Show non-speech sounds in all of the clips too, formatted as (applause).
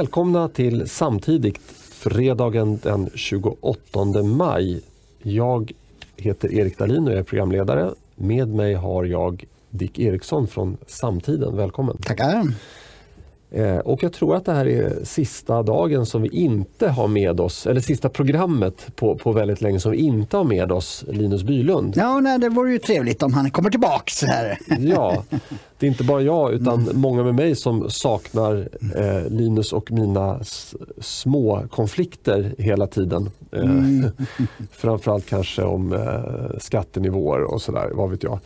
Välkomna till Samtidigt, fredagen den 28 maj. Jag heter Erik Dahlin och är programledare. Med mig har jag Dick Eriksson från Samtiden. Välkommen! Tackar! Eh, och jag tror att det här är sista dagen som vi inte har med oss, eller sista programmet på, på väldigt länge som vi inte har med oss Linus Bylund. Ja, nej, det vore ju trevligt om han kommer tillbaks här. (laughs) Ja, det är inte bara jag utan mm. många med mig som saknar eh, Linus och mina små konflikter hela tiden. Eh, mm. (laughs) Framförallt kanske om eh, skattenivåer och sådär, vad vet jag.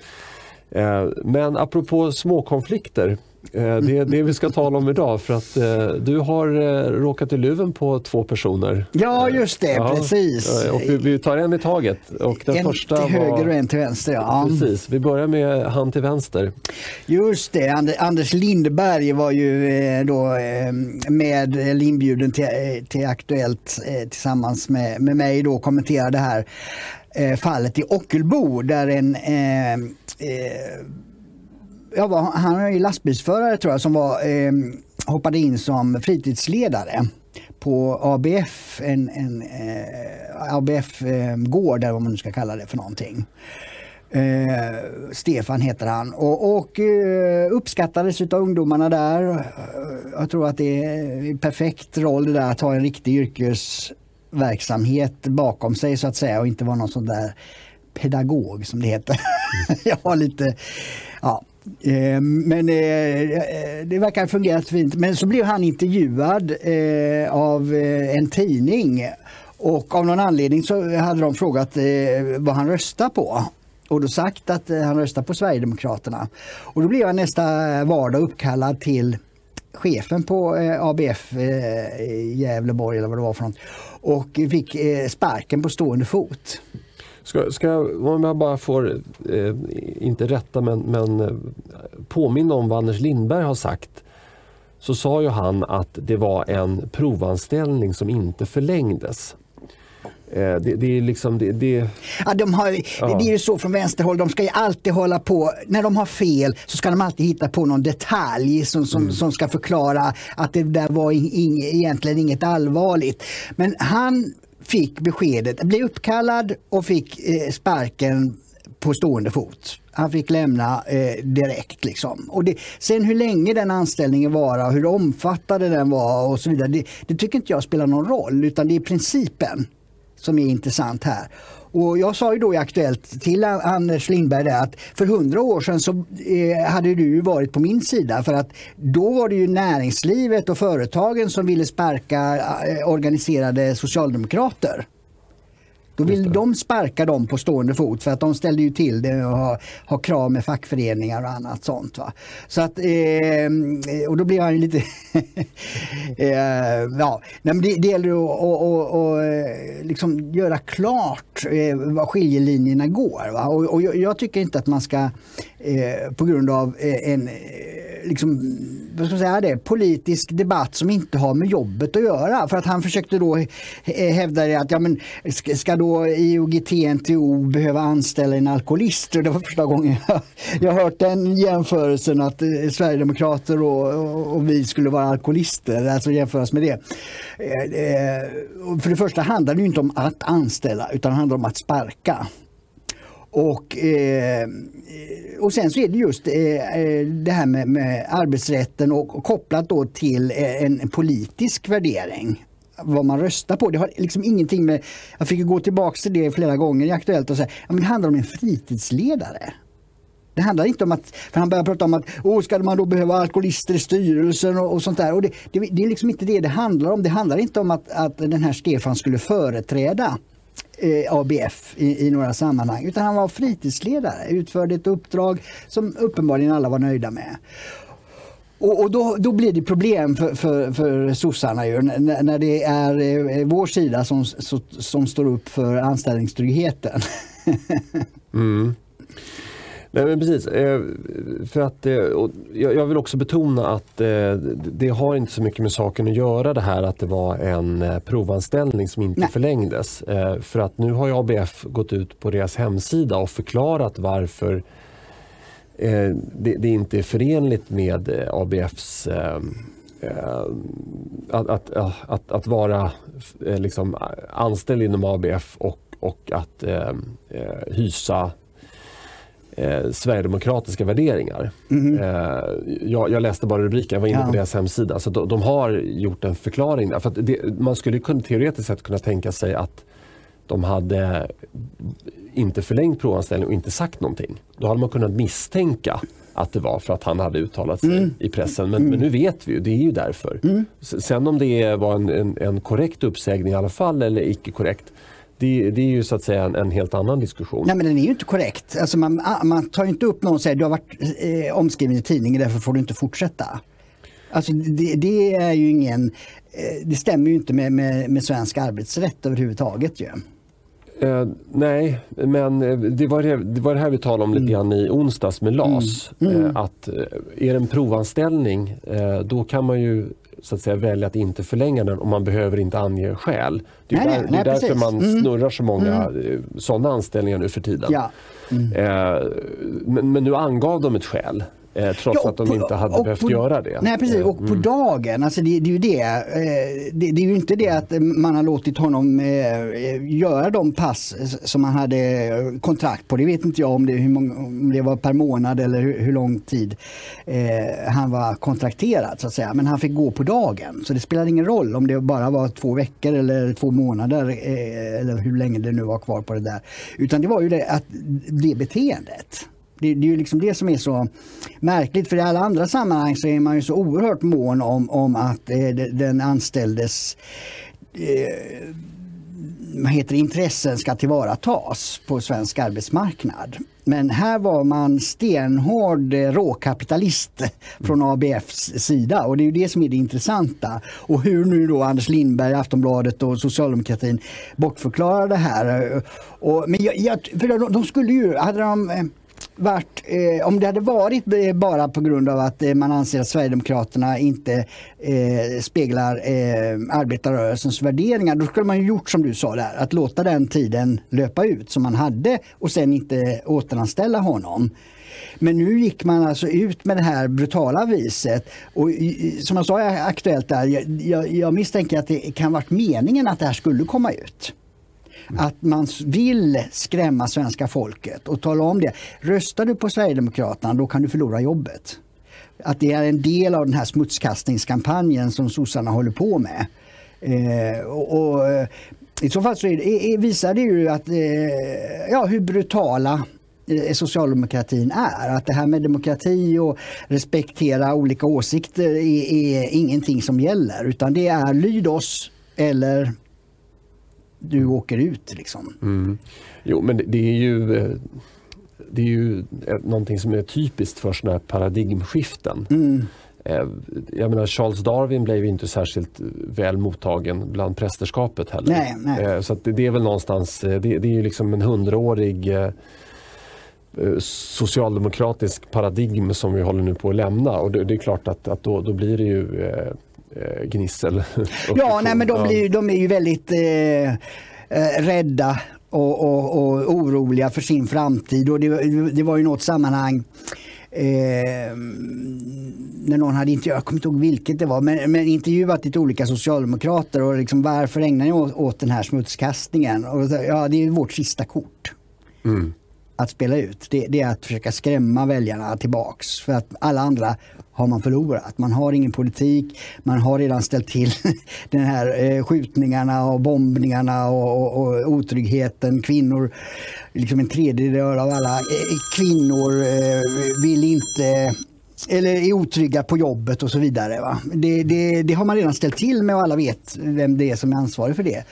Eh, men apropå småkonflikter Eh, det är det vi ska tala om idag för att eh, du har råkat i luven på två personer. Ja, just det, ja, precis. Och vi, vi, tar en i taget. Och den en första till höger var... och en till vänster. Ja. Precis, vi börjar med han till vänster. Just det, Anders Lindberg var ju då med eller inbjuden till, till Aktuellt tillsammans med, med mig då kommentera det eh, fallet i Ockelbo där en eh, eh var, han är lastbilsförare tror jag som var, eh, hoppade in som fritidsledare på ABF, en, en eh, ABF-gård eh, eller vad man nu ska kalla det för någonting. Eh, Stefan heter han och, och eh, uppskattades av ungdomarna där. Jag tror att det är en perfekt roll det där att ha en riktig yrkes verksamhet bakom sig så att säga och inte vara någon sån där pedagog som det heter. (laughs) jag har lite, ja, eh, men eh, eh, det verkar ha fungerat fint. Men så blev han intervjuad av en tidning och av någon anledning så hade de frågat vad han röstar på och då sagt att han röstar på Sverigedemokraterna. Och då blev han nästa vardag uppkallad till chefen på ABF eh, eh Gävleborg eller vad det var för något och fick eh, sparken på stående fot. Ska, ska, om jag bara får, eh, inte rätta men, men eh, påminna om vad Anders Lindberg har sagt. Så sa ju han att det var en provanställning som inte förlängdes. Eh, det, det, är liksom det, det... Ja, de har, ja. det är ju så från vänsterhåll, de ska ju alltid hålla på, när de har fel så ska de alltid hitta på någon detalj som, som, mm. som ska förklara att det där var in, egentligen inget allvarligt. Men han fick beskedet, blev uppkallad och fick eh, sparken på stående fot. Han fick lämna eh, direkt. Liksom. Och det, sen hur länge den anställningen var hur omfattande den var och så vidare, det, det tycker inte jag spelar någon roll utan det är principen som är intressant här. Och jag sa ju då i Aktuellt till Anders Lindberg att för hundra år sedan så eh, hade du varit på min sida för att då var det ju näringslivet och företagen som ville sparka eh, organiserade socialdemokrater. Då vill de sparka dem på stående fot för att de ställde ju till det och har, har krav med fackföreningar och annat sånt. Va? Så att, eh, och då blir han ju lite... (laughs) eh, ja, men det, det gäller att och, och, och, liksom göra klart eh, var skiljelinjerna går. Va? Och, och jag, jag, tycker inte att man ska eh, på grund av eh, en eh, liksom, vad ska man säga det, politisk debatt som inte har med jobbet att göra. För att han försökte då eh, hävda att ja, men, ska då IOGT NTO behöva anställa en alkoholist? Och det var första gången jag, jag hört den jämförelsen att Sverigedemokrater och, och, och, vi skulle vara alkoholister, alltså jämföras med det. För det första handlar det inte om att anställa utan det handlar om att sparka. Och, eh, och sen så är det just eh, eh det här med, med, arbetsrätten och kopplat då till eh, en politisk värdering vad man röstar på. Det har liksom ingenting med, jag fick gå tillbaka till det flera gånger i Aktuellt och säga, att men det handlar om en fritidsledare. Det handlar inte om att, för han börjar prata om att oh, ska man då behöva alkoholister i styrelsen och, och sånt där. Och det, det, det, är liksom inte det det handlar om. Det handlar inte om att, att den här Stefan skulle företräda eh, ABF i, i, några sammanhang. Utan han var fritidsledare, utförde ett uppdrag som uppenbarligen alla var nöjda med. Och, och då, då, blir det problem för, för, för sossarna ju, när, när det är eh, vår sida som, som, som står upp för anställningstryggheten. (laughs) mm. Nej, men precis. Eh, för att, eh, jag vill också betona att eh, det har inte så mycket med saken att göra det här att det var en provanställning som inte Nej. förlängdes. För att nu har ABF gått ut på deras hemsida och förklarat varför det inte är förenligt med ABFs att, att, att, att, vara liksom, anställd inom ABF och, och att hysa eh, sverigedemokratiska värderingar. Mm. Eh, jag, jag, läste bara rubriken, jag var inne ja. på deras hemsida. Så de, de, har gjort en förklaring där. För det, man skulle kunna, teoretiskt sett kunna tänka sig att de hade inte förlängt provanställning och inte sagt någonting. Då hade man kunnat misstänka att det var för att han hade uttalat sig mm. i pressen. Men, mm. men, nu vet vi ju, det är ju därför. Mm. Sen om det var en, en, en, korrekt uppsägning i alla fall eller icke korrekt. Det, det, är ju så att säga en, en, helt annan diskussion. Nej men den är ju inte korrekt. Alltså man, man tar inte upp någon och säger du har varit eh, omskriven i tidningen därför får du inte fortsätta. Alltså det, det är ju ingen, eh, det stämmer ju inte med, med, med svensk arbetsrätt överhuvudtaget. Ju. Eh, nej, men eh, det var det, det var det här vi talade om mm. lite grann i onsdags med LAS. Mm. Mm. Eh, att eh, är det en provanställning då kan man ju så att säga, välja att inte förlänga den och man behöver inte ange skäl. Det är, nej, där, nej, det är därför precis. man mm. snurrar så många mm. sådana anställningar nu för tiden. Ja. Mm. Eh, men, men, nu angav de ett skäl. Eh, trots ja, att de på, inte hade behövt på, göra det. Nej precis, och på mm. dagen, alltså det, det är ju det, eh, det, det, är ju inte det att man har låtit honom eh, göra de pass som han hade kontrakt på. Det vet inte jag om det, hur många, om det var per månad eller hur, hur lång tid eh, han var kontrakterad så att säga. Men han fick gå på dagen, så det spelade ingen roll om det bara var två veckor eller två månader eh, eller hur länge det nu var kvar på det där. Utan det var ju det, att det beteendet det, det, är ju liksom det som är så märkligt för i alla andra sammanhang så är man ju så oerhört mån om, om att eh, den anställdes eh, vad heter intressen ska tillvaratas på svensk arbetsmarknad. Men här var man stenhård eh, råkapitalist från ABFs sida och det är ju det som är det intressanta. Och hur nu då Anders Lindberg, Aftonbladet och socialdemokratin bortförklarar det här. Och, men jag, jag, för de, de skulle ju, hade de eh, varit, eh, om det hade varit eh, bara på grund av att eh, man anser att Sverigedemokraterna inte eh, speglar eh, arbetarrörelsens värderingar, då skulle man ju gjort som du sa där, att låta den tiden löpa ut som man hade och sen inte återanställa honom. Men nu gick man alltså ut med det här brutala viset. Och som jag sa aktuellt där, jag, jag, jag misstänker att det kan varit meningen att det här skulle komma ut. Att man vill skrämma svenska folket och tala om det. Röstar du på Sverigedemokraterna då kan du förlora jobbet. Att det är en del av den här smutskastningskampanjen som sossarna håller på med. Eh, och, och, eh, I så fall så det, visar det ju att, eh, ja, hur brutala eh, socialdemokratin är. Att det här med demokrati och respektera olika åsikter är, är ingenting som gäller utan det är lyd oss eller du åker ut. Liksom. Mm. Jo, men det, det, är ju eh, det är ju någonting som är typiskt för sådana här paradigmskiften. Mm. Eh, jag menar Charles Darwin blev inte särskilt väl mottagen bland prästerskapet heller. Nej, nej. Eh, så det, är väl någonstans, det, det är ju liksom en hundraårig socialdemokratisk paradigm som vi håller nu på att lämna och det, är klart att, att då, då blir det ju eh, gnissel. (laughs) ja, nej, men de, blir, de är ju väldigt eh, eh, rädda och, och, och, oroliga för sin framtid. Och det, det var ju något sammanhang eh, när någon hade intervjuat, jag kommer inte ihåg vilket det var, men, men intervjuat lite olika socialdemokrater och liksom varför ägnar ni åt, åt den här smutskastningen? Och, ja, det är vårt sista kort. Mm att spela ut. Det, det, är att försöka skrämma väljarna tillbaks. För att alla andra har man förlorat. Man har ingen politik, man har redan ställt till (laughs) den här eh, skjutningarna och bombningarna och, och, och otryggheten. Kvinnor, liksom en tredjedel av alla eh, kvinnor eh, vill inte eller är otrygga på jobbet och så vidare. Va? Det, det, det har man redan ställt till med och alla vet vem det är som är ansvarig för det.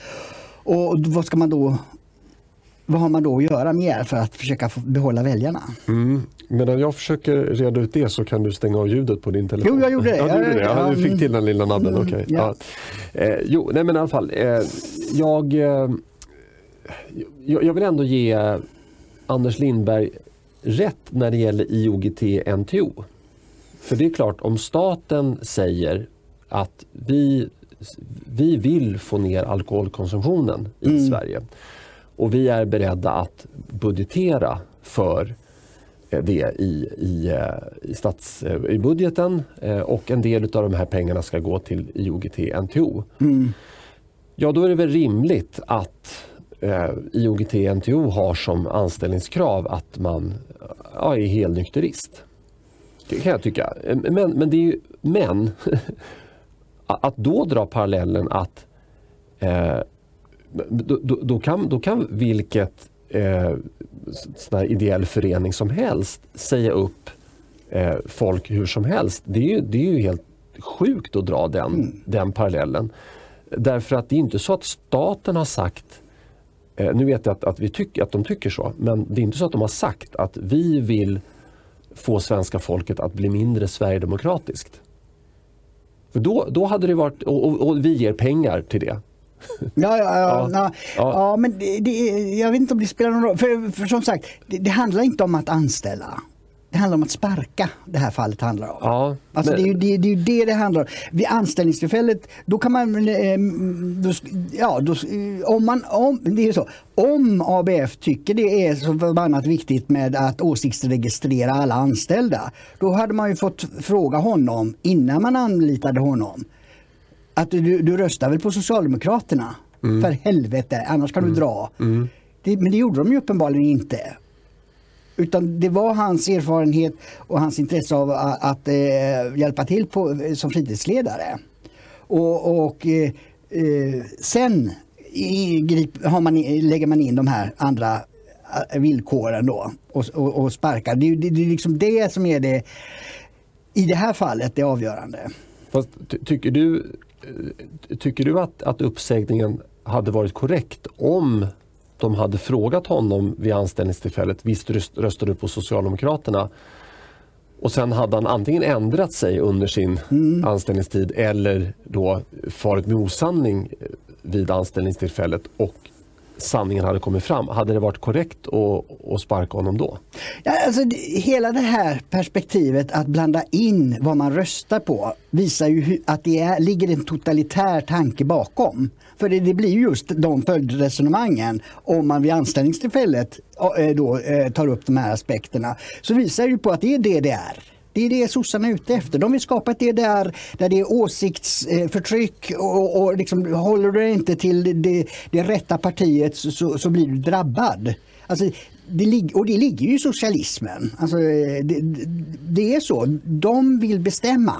Och vad ska man då vad har man då att göra mer för att försöka behålla väljarna? Mm. Medan jag försöker reda ut det så kan du stänga av ljudet på din telefon. Jo, jag gjorde det. Ja, du, gjorde det. Ja, du fick till den lilla nabben. Mm, okay. ja. Eh, jo, nej men i alla fall. Eh, jag, eh, jag vill ändå ge Anders Lindberg rätt när det gäller IOGT-NTO. För det är klart, om staten säger att vi, vi vill få ner alkoholkonsumtionen i mm. Sverige och vi är beredda att budgetera för det i, i, i, stats, i budgeten och en del av de här pengarna ska gå till IOGT-NTO. Mm. Ja, då är det väl rimligt att eh, IOGT-NTO har som anställningskrav att man ja, är helnykterist. Det kan jag tycka. Men, men, det är ju, men (laughs) att då dra parallellen att eh, då, då, då, kan, då kan vilket eh, sån ideell förening som helst säga upp eh, folk hur som helst. Det är ju, det är ju helt sjukt att dra den, mm. den parallellen. Därför att det är inte så att staten har sagt eh, nu vet jag att, att, vi tycker, att de tycker så, men det är inte så att de har sagt att vi vill få svenska folket att bli mindre sverigedemokratiskt. För då, då hade det varit, och, och, och vi ger pengar till det. Ja, ja, ja, ja. ja. men det, det, jag vet inte om det spelar någon roll. För, för som sagt, det, det handlar inte om att anställa. Det handlar om att sparka, det här fallet handlar om. Ja, alltså men... det, är ju, det, det, är det det handlar om. Vid anställningstillfället, då kan man... Eh, då, ja, då, om, man om, det är så, om ABF tycker det är så förbannat viktigt med att åsiktsregistrera alla anställda, då hade man ju fått fråga honom innan man anlitade honom. Att du, du röstar väl på Socialdemokraterna? Mm. För helvete, annars kan mm. du dra. Mm. Det, men det gjorde de ju uppenbarligen inte. Utan det var hans erfarenhet och hans intresse av att, att eh, hjälpa till på, som fritidsledare. Och, och eh, eh sen i, har man, lägger man in de här andra eh, villkoren då och, och, och sparkar. Det, det, det är liksom det som är det, i det här fallet, det avgörande. Fast, tycker du, eh, tycker du att, att uppsägningen hade varit korrekt om de hade frågat honom vid anställningstillfället, visst röstar du på Socialdemokraterna? Och sen hade han antingen ändrat sig under sin mm. anställningstid eller då farit med osanning vid anställningstillfället och sanningen hade kommit fram. Hade det varit korrekt att, att sparka honom då? Ja, alltså, hela det här perspektivet att blanda in vad man röstar på visar ju att det är, ligger en totalitär tanke bakom. För det, det blir just de följdresonemangen om man vid anställningstillfället eh, då, eh, tar upp de här aspekterna. Så visar ju på att det är det det är. Det är det sossarna är ute efter. De vill skapa ett DDR där det är åsiktsförtryck eh, och, och liksom, håller du inte till det, det rätta partiet så, så blir du drabbad. Alltså, det, och det ligger ju i socialismen. Alltså, eh, det, det är så. De vill bestämma.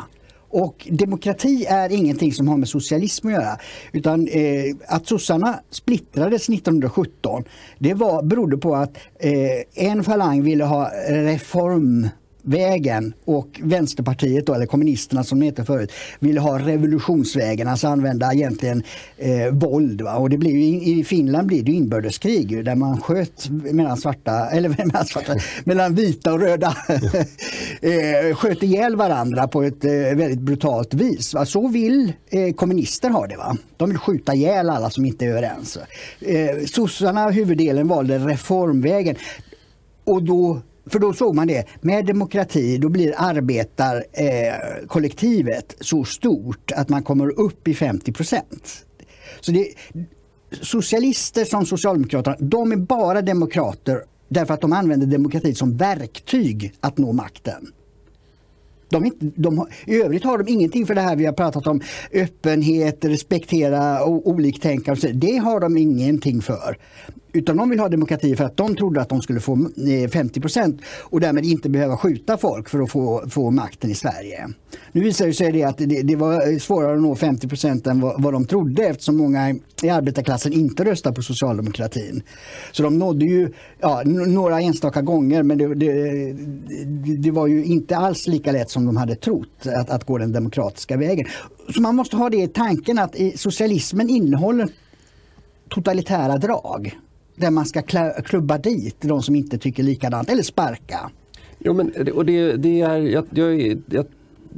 Och demokrati är ingenting som har med socialism att göra. Utan eh, att sossarna splittrades 1917 det var, berodde på att eh, en falang ville ha reform vägen och Vänsterpartiet, då, eller kommunisterna som det hette förut, ville ha revolutionsvägen, alltså använda egentligen eh, våld. Va? Och det blir ju, I Finland blir det inbördeskrig där man sköt mellan svarta, (laughs) eller mellan, svarta, mellan vita och röda, (laughs) eh, sköt ihjäl varandra på ett eh, väldigt brutalt vis. Va? Så vill eh, kommunister ha det. Va? De vill skjuta ihjäl alla som inte är överens. Eh, sossarna, huvuddelen, valde reformvägen. Och då för då såg man det, med demokrati då blir arbetarkollektivet eh, så stort att man kommer upp i 50 procent. Så det, socialister som Socialdemokraterna, de är bara demokrater därför att de använder demokrati som verktyg att nå makten. De, de, I övrigt har de ingenting för det här vi har pratat om, öppenhet, respektera oliktänkande. Det har de ingenting för. Utan de vill ha demokrati för att de trodde att de skulle få eh, 50 procent och därmed inte behöva skjuta folk för att få, få makten i Sverige. Nu visar det sig det att det, det var svårare att nå 50 procent än vad, vad, de trodde eftersom många i arbetarklassen inte röstar på socialdemokratin. Så de nådde ju ja, några enstaka gånger men det, det, det, var ju inte alls lika lätt som de hade trott att, att gå den demokratiska vägen. Så man måste ha det i tanken att socialismen innehåller totalitära drag där man ska klubba dit de som inte tycker likadant eller sparka. Jo, men, och det, det är, jag, jag, jag,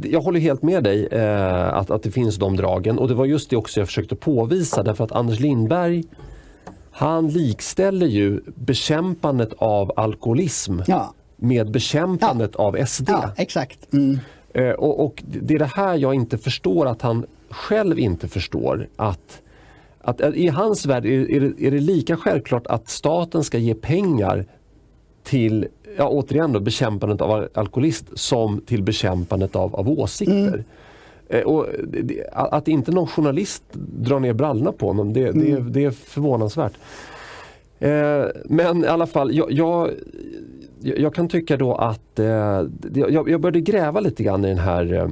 jag håller helt med dig eh, att, att det finns de dragen och det var just det också jag försökte påvisa därför att Anders Lindberg han likställer ju bekämpandet av alkoholism ja. Med bekämpandet ja. av SD. Ja, exakt. Mm. Eh, och, och, det är det här jag inte förstår att han själv inte förstår. Att att I hans värld är, är, det, är det lika självklart att staten ska ge pengar till ja, återigen då, bekämpandet av alkoholist som till bekämpandet av, av åsikter. Mm. Eh, och att inte någon journalist drar ner brallorna på honom, det, mm. det, det är förvånansvärt. Eh, men i alla fall, jag, jag, jag kan tycka då att eh, jag, jag började gräva lite grann i den här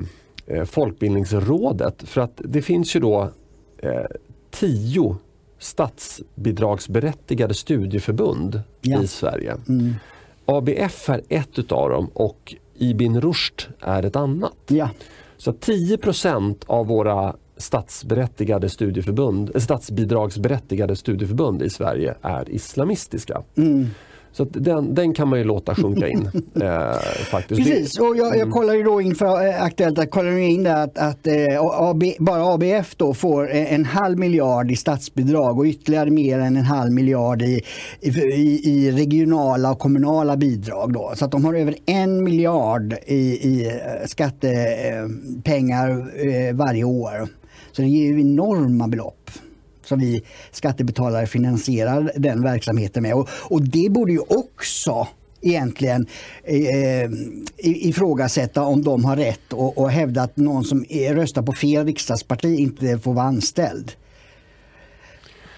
Folkbildningsrådet för att det finns ju då tio statsbidragsberättigade studieförbund ja. i Sverige. Mm. ABF är ett utav dem och Ibn Rushd är ett annat. Ja. Så 10% av våra statsberättigade studieförbund, eh, statsbidragsberättigade studieförbund i Sverige är islamistiska. Mm. Så den, den kan man ju låta sjunka in. (laughs) eh, faktiskt. Precis, och jag, jag mm. kollar ju då inför eh, Aktuellt att kollar in där att, att eh, AB, bara ABF då får en halv miljard i statsbidrag och ytterligare mer än en halv miljard i, i, i regionala och kommunala bidrag. Då. Så att de har över en miljard i, i eh, skattepengar eh, varje år. Så det ger ju enorma belopp som vi skattebetalare finansierar den verksamheten med. Och, och det borde ju också egentligen eh, ifrågasätta om de har rätt och, och hävda att någon som är, röstar på fel riksdagsparti inte får vara anställd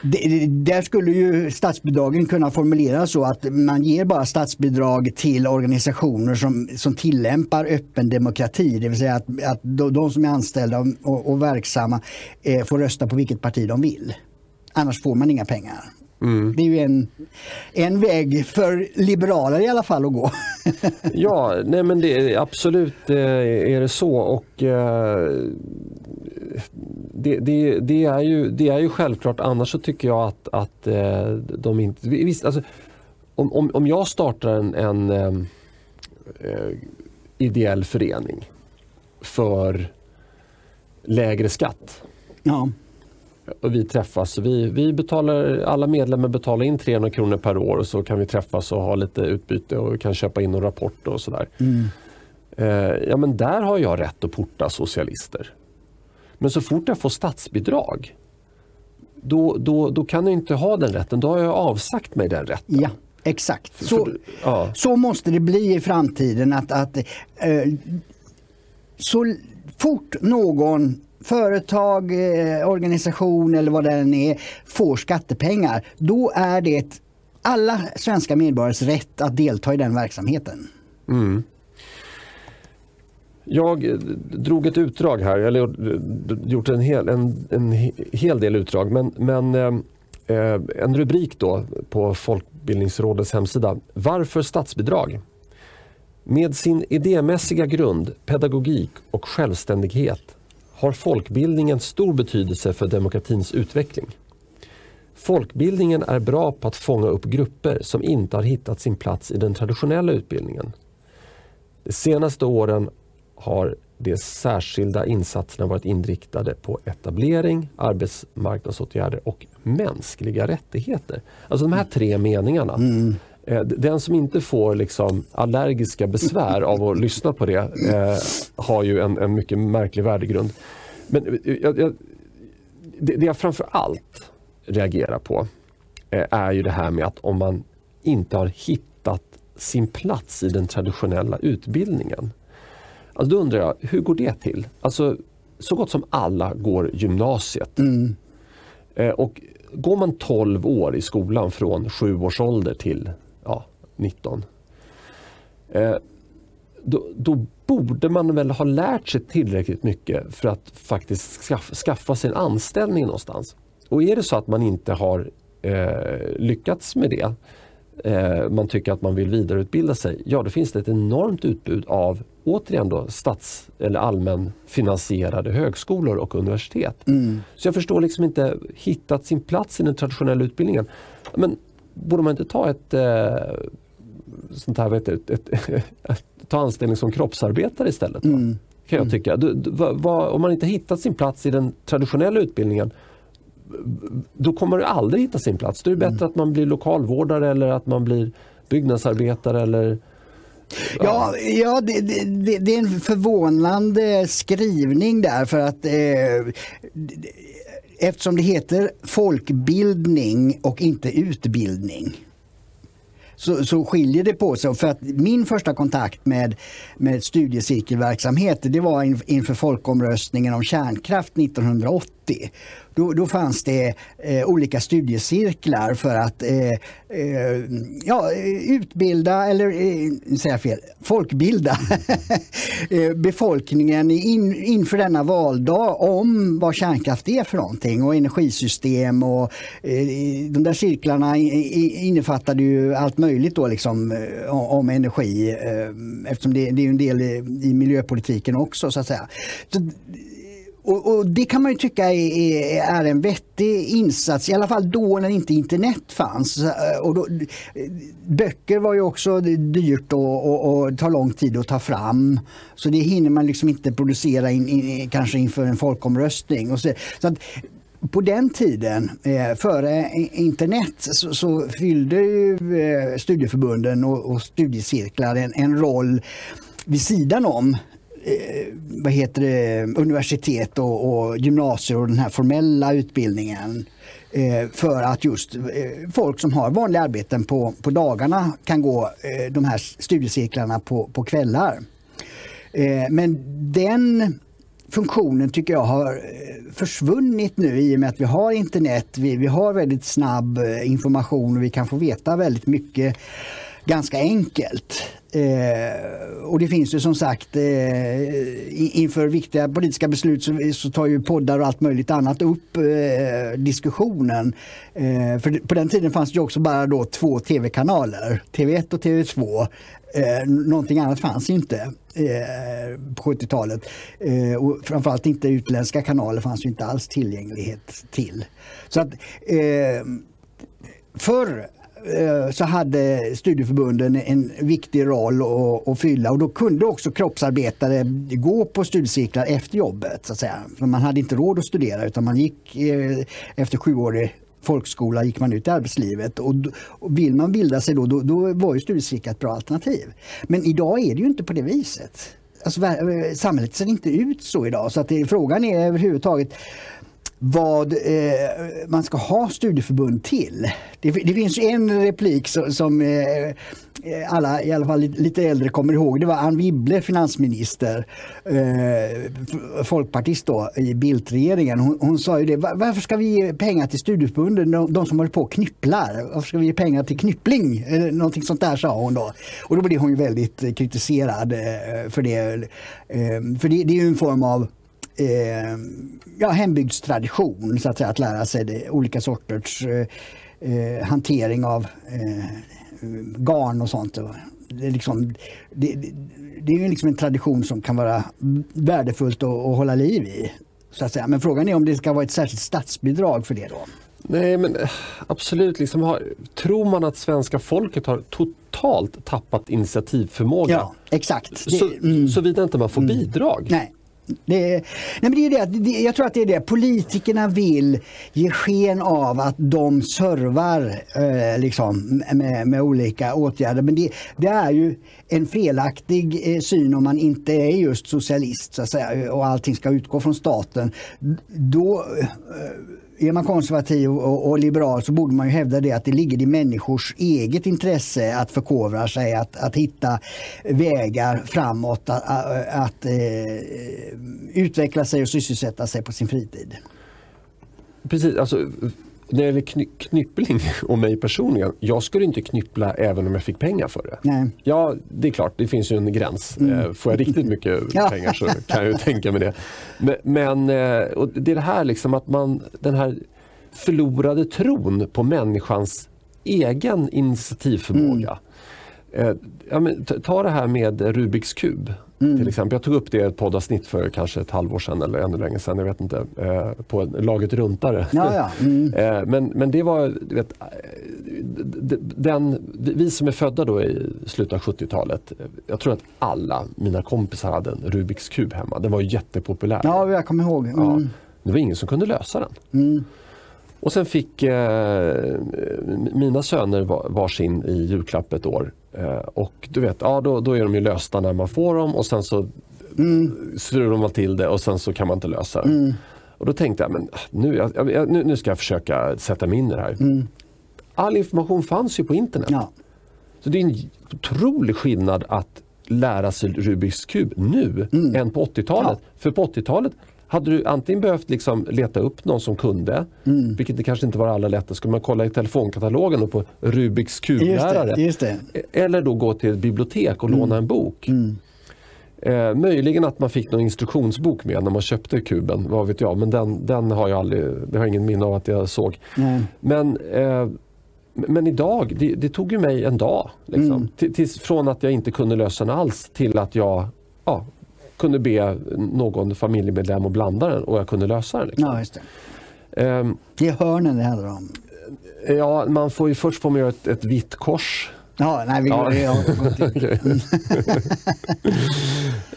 där skulle ju statsbidragen kunna formuleras så att man ger bara statsbidrag till organisationer som, som tillämpar öppen demokrati. Det vill säga att, att de som är anställda och, och verksamma eh, får rösta på vilket parti de vill. Annars får man inga pengar. Mm. Det är ju en, en väg för liberaler i alla fall att gå. ja, nej men det, absolut eh, är det så. och eh, det, det, det, är ju, det är ju självklart, annars så tycker jag att, att eh, de inte... Visst, alltså, om, om, om jag startar en, en eh, ideell förening för lägre skatt. Ja. Och vi träffas. Vi, vi betalar, alla medlemmar betalar in 300 kronor per år och så kan vi träffas och ha lite utbyte och kan köpa in en rapport och sådär. Mm. Eh, ja men där har jag rätt att porta socialister. Men så fort jag får statsbidrag då, då, då kan jag inte ha den rätten. Då har jag avsagt mig den rätten. Ja, exakt. Så, för, ja. så måste det bli i framtiden. att, att eh, Så fort någon företag, eh, organisation eller vad det än är får skattepengar, då är det alla svenska medborgares rätt att delta i den verksamheten. Mm. Jag eh, drog ett utdrag här, eller eh, gjort en hel, en, en hel del utdrag. Men, men eh, eh, en rubrik då på Folkbildningsrådets hemsida. Varför statsbidrag? Med sin idémässiga grund, pedagogik och självständighet har folkbildningen stor betydelse för demokratins utveckling. Folkbildningen är bra på att fånga upp grupper som inte har hittat sin plats i den traditionella utbildningen. De senaste åren har de särskilda insatserna varit inriktade på etablering, arbetsmarknadsåtgärder och mänskliga rättigheter. Alltså de här tre meningarna. Mm. Eh, den som inte får liksom allergiska besvär av att lyssna på det eh, har ju en, en, mycket märklig värdegrund. Men eh, jag, jag, det, det jag framför allt reagerar på eh, är ju det här med att om man inte har hittat sin plats i den traditionella utbildningen. Alltså då undrar jag, hur går det till? Alltså, så gott som alla går gymnasiet. Mm. Eh, och går man 12 år i skolan från 7 års ålder till ja, 19. Eh, då, då, borde man väl ha lärt sig tillräckligt mycket för att faktiskt skaffa, skaffa sig en anställning någonstans. Och är det så att man inte har eh, lyckats med det, eh, man tycker att man vill vidareutbilda sig, ja då finns det ett enormt utbud av återigen då stats eller allmänfinansierade högskolor och universitet. Mm. Så jag förstår liksom inte hittat sin plats i den traditionella utbildningen. Men borde man inte ta ett eh, sånt här, vet du, ett, (laughs) ett, ta anställning som kroppsarbetare istället? Mm. Kan jag mm. tycka. Du, du, va, om man inte hittat sin plats i den traditionella utbildningen då kommer du aldrig hitta sin plats. Då är det bättre mm. att man blir lokalvårdare eller att man blir byggnadsarbetare eller Ja, ja det, det, det, är en förvånande skrivning där för att eh, eftersom det heter folkbildning och inte utbildning. så, så skiljer det på sig. För att min första kontakt med, med studiecirkelverksamhet det var inför folkomröstningen om kärnkraft 1980. Då, då fanns det eh, olika studiecirklar för att eh, eh, ja, utbilda, eller eh, säger fel, folkbilda (laughs) eh, befolkningen in, inför denna valdag om vad kärnkraft är för någonting och energisystem. och eh, De där cirklarna innefattade ju allt möjligt då liksom, eh, om energi eh, eftersom det, det är en del i miljöpolitiken också. så att säga. Så, och, och, Det kan man ju tycka är, är, en vettig insats, i alla fall då när inte internet fanns. Eh, och då, böcker var ju också dyrt och, och, och tar lång tid att ta fram. Så det hinner man liksom inte producera in, in, kanske inför en folkomröstning. Och så, så att, på den tiden, eh, före internet, så, så fyllde ju, eh, studieförbunden och, och studiecirklar en, en roll vid sidan om eh, vad heter det, universitet och, och gymnasier och den här formella utbildningen eh, för att just eh, folk som har vanliga arbeten på, på dagarna kan gå eh, de här studiecirklarna på, på kvällar. Eh, men den funktionen tycker jag har eh, försvunnit nu i och med att vi har internet. Vi, vi har väldigt snabb eh, information och vi kan få veta väldigt mycket ganska enkelt. Eh, och det finns ju som sagt eh, inför viktiga politiska beslut så, så, tar ju poddar och allt möjligt annat upp eh, diskussionen. Eh, för på den tiden fanns det också bara då två tv-kanaler, TV1 och TV2. Eh, någonting annat fanns inte eh, på 70-talet. Eh, och framförallt inte utländska kanaler fanns ju inte alls tillgänglighet till. Så att eh, Förr Eh, så hade studieförbunden en viktig roll att, fylla och då kunde också kroppsarbetare gå på studiecirklar efter jobbet. Så att säga. För man hade inte råd att studera utan man gick eh, efter sjuårig folkskola gick man ut i arbetslivet och, vill man bilda sig då, då, då var ju studiecirklar ett bra alternativ. Men idag är det ju inte på det viset. Alltså, eh, samhället ser inte ut så idag så att det, frågan är överhuvudtaget vad eh, man ska ha studieförbund till. Det, det finns en replik som, som eh, alla, i alla fall lite äldre, kommer ihåg. Det var Anne Wibble, finansminister, eh, folkpartist då, i Bildtregeringen. Hon, hon sa ju det, varför ska vi ge pengar till studieförbunden, de, de som håller på och knypplar? Varför ska vi ge pengar till knyppling? Eller någonting sånt där sa hon då. Och då blev hon ju väldigt eh, kritiserad eh, för det. Eh, för det, det är ju en form av eh, ja, hembygdstradition, så att, säga, att lära sig det, olika sorters eh, eh hantering av eh, garn och sånt. Det är, liksom, det, det är liksom en tradition som kan vara värdefullt att, att hålla liv i. Så att säga. Men frågan är om det ska vara ett särskilt statsbidrag för det då? Nej men eh, absolut, liksom har, tror man att svenska folket har totalt tappat initiativförmåga? Ja, exakt. Så, mm. Såvida inte man får mm. bidrag? Nej. Det, nej men det är det, jag tror att det är det. Politikerna vill ge sken av att de servar eh, liksom, med, med, olika åtgärder. Men det, det, är ju en felaktig eh, syn om man inte är just socialist så att säga, och allting ska utgå från staten. Då eh, är man konservativ och, och, liberal så borde man ju hävda det att det ligger i människors eget intresse att förkovra sig, att, att hitta vägar framåt, att, att, att eh, utveckla sig och sysselsätta sig på sin fritid. Precis, alltså när det gäller kny knyppling (laughs) och mig personligen, jag skulle inte knyppla även om jag fick pengar för det. Nej. Ja, det är klart, det finns ju en gräns. Mm. Eh, får jag riktigt mycket (laughs) pengar så kan jag ju tänka mig det. Men, men eh, och det är det här liksom att man, den här förlorade tron på människans egen initiativförmåga. Mm. Eh, ja, men, ta det här med Rubiks kub. Mm. Till exempel. Jag tog upp det i ett poddavsnitt för kanske ett halvår sedan eller ännu längre sedan. Jag vet inte. Eh, på laget runtare. Ja, ja. Mm. (laughs) eh, men, men det var, vet, eh, den, vi som är födda då i slutet av 70-talet. Jag tror att alla mina kompisar hade en Rubiks kub hemma. Den var jättepopulär. Ja, jag kommer ihåg. Mm. Ja, det var ingen som kunde lösa den. Och sen fick eh, mina söner varsin i julklapp ett år. Eh, och du vet, ja, då, då är de ju lösta när man får dem och sen så mm. strular man till det och sen så kan man inte lösa det. Mm. Och då tänkte jag, men nu, jag, nu, nu ska jag försöka sätta mig in i det här. Mm. All information fanns ju på internet. Ja. Så det är en otrolig skillnad att lära sig Rubiks kub nu mm. än på 80-talet. Ja. För på 80-talet hade du antingen behövt liksom leta upp någon som kunde, mm. vilket det kanske inte var allra lättast. Skulle man kolla i telefonkatalogen på Rubiks kublärare. Eller då gå till ett bibliotek och mm. låna en bok. Mm. Eh, möjligen att man fick någon instruktionsbok med när man köpte kuben, vad vet jag. Men den, den har jag aldrig, det har jag ingen minne av att jag såg. Men eh, men idag, det, det, tog ju mig en dag. Liksom. Mm. Till, till, från att jag inte kunde lösa den alls till att jag ja, kunde be någon familjemedlem att blanda den och jag kunde lösa den. Liksom. Ja, just det. Um, det är hörnen det handlar om? Ja, man får ju först får man göra ett, ett vitt kors. Ja, nej, vi, ja. Jag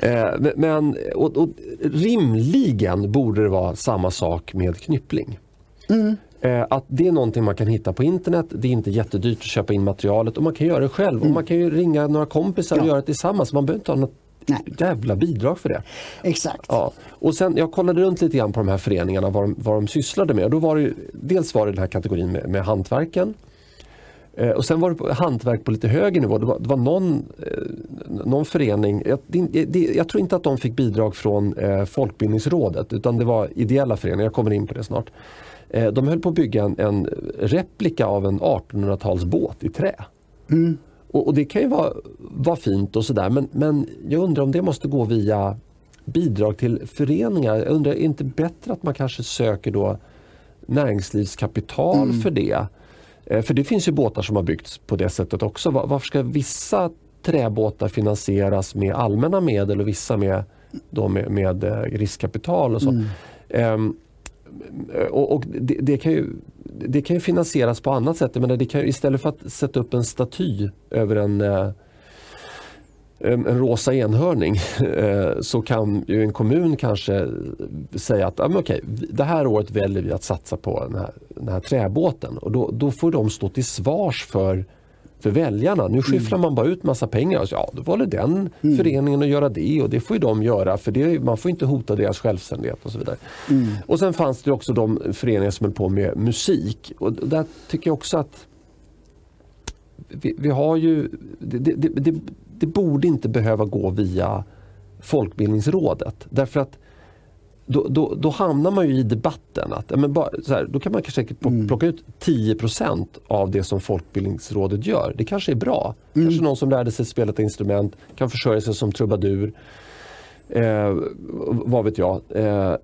(laughs) mm. Men och, och, rimligen borde det vara samma sak med knyppling. Mm. Eh, att det är någonting man kan hitta på internet. Det är inte jättedyrt att köpa in materialet och man kan göra det själv. Mm. Och man kan ju ringa några kompisar ja. och göra det tillsammans. Man behöver inte ha något Nej. jävla bidrag för det. Exakt. Ja. Och sen, jag kollade runt lite grann på de här föreningarna, vad de, vad de sysslade med. Och då var det, dels var det den här kategorin med, med hantverken. Eh, och sen var det hantverk på lite högre nivå. Det var, det var någon, eh, någon förening, jag, det, det, jag, tror inte att de fick bidrag från eh, Folkbildningsrådet utan det var ideella föreningar, jag kommer in på det snart. Eh, de höll på att bygga en, en replika av en 1800-talsbåt i trä. Mm. Och, och, det kan ju vara, vara fint och sådär men, men jag undrar om det måste gå via bidrag till föreningar. Jag undrar, är det inte bättre att man kanske söker då näringslivskapital mm. för det? Eh, för det finns ju båtar som har byggts på det sättet också. Varför ska vissa träbåtar finansieras med allmänna medel och vissa med, då med, med eh, riskkapital? och så. Mm. Um, Eh, och, och det, det, kan ju, det kan ju finansieras på annat sätt. Men det kan, istället för att sätta upp en staty över en, eh, en, en rosa enhörning (laughs) eh, så kan ju en kommun kanske säga att ah, okej, det här året väljer vi att satsa på den här, den här träbåten. Och då, då får de stå till svars för för väljarna. Nu mm. man bara ut massa pengar. Och så, ja, då var det den mm. föreningen att göra det och det får ju de göra för det, man får inte hota deras självständighet och så vidare. Mm. Och sen fanns det också de föreningar som höll på med musik och där tycker jag också att vi, vi har ju, det, det, det, det borde inte behöva gå via Folkbildningsrådet därför att då, då, då, hamnar man ju i debatten. att men bara, här, Då kan man kanske mm. plocka ut 10% av det som Folkbildningsrådet gör. Det kanske är bra. Mm. Kanske någon som lärde sig spela ett instrument, kan försörja sig som trubadur. Eh, vad vet jag. Eh,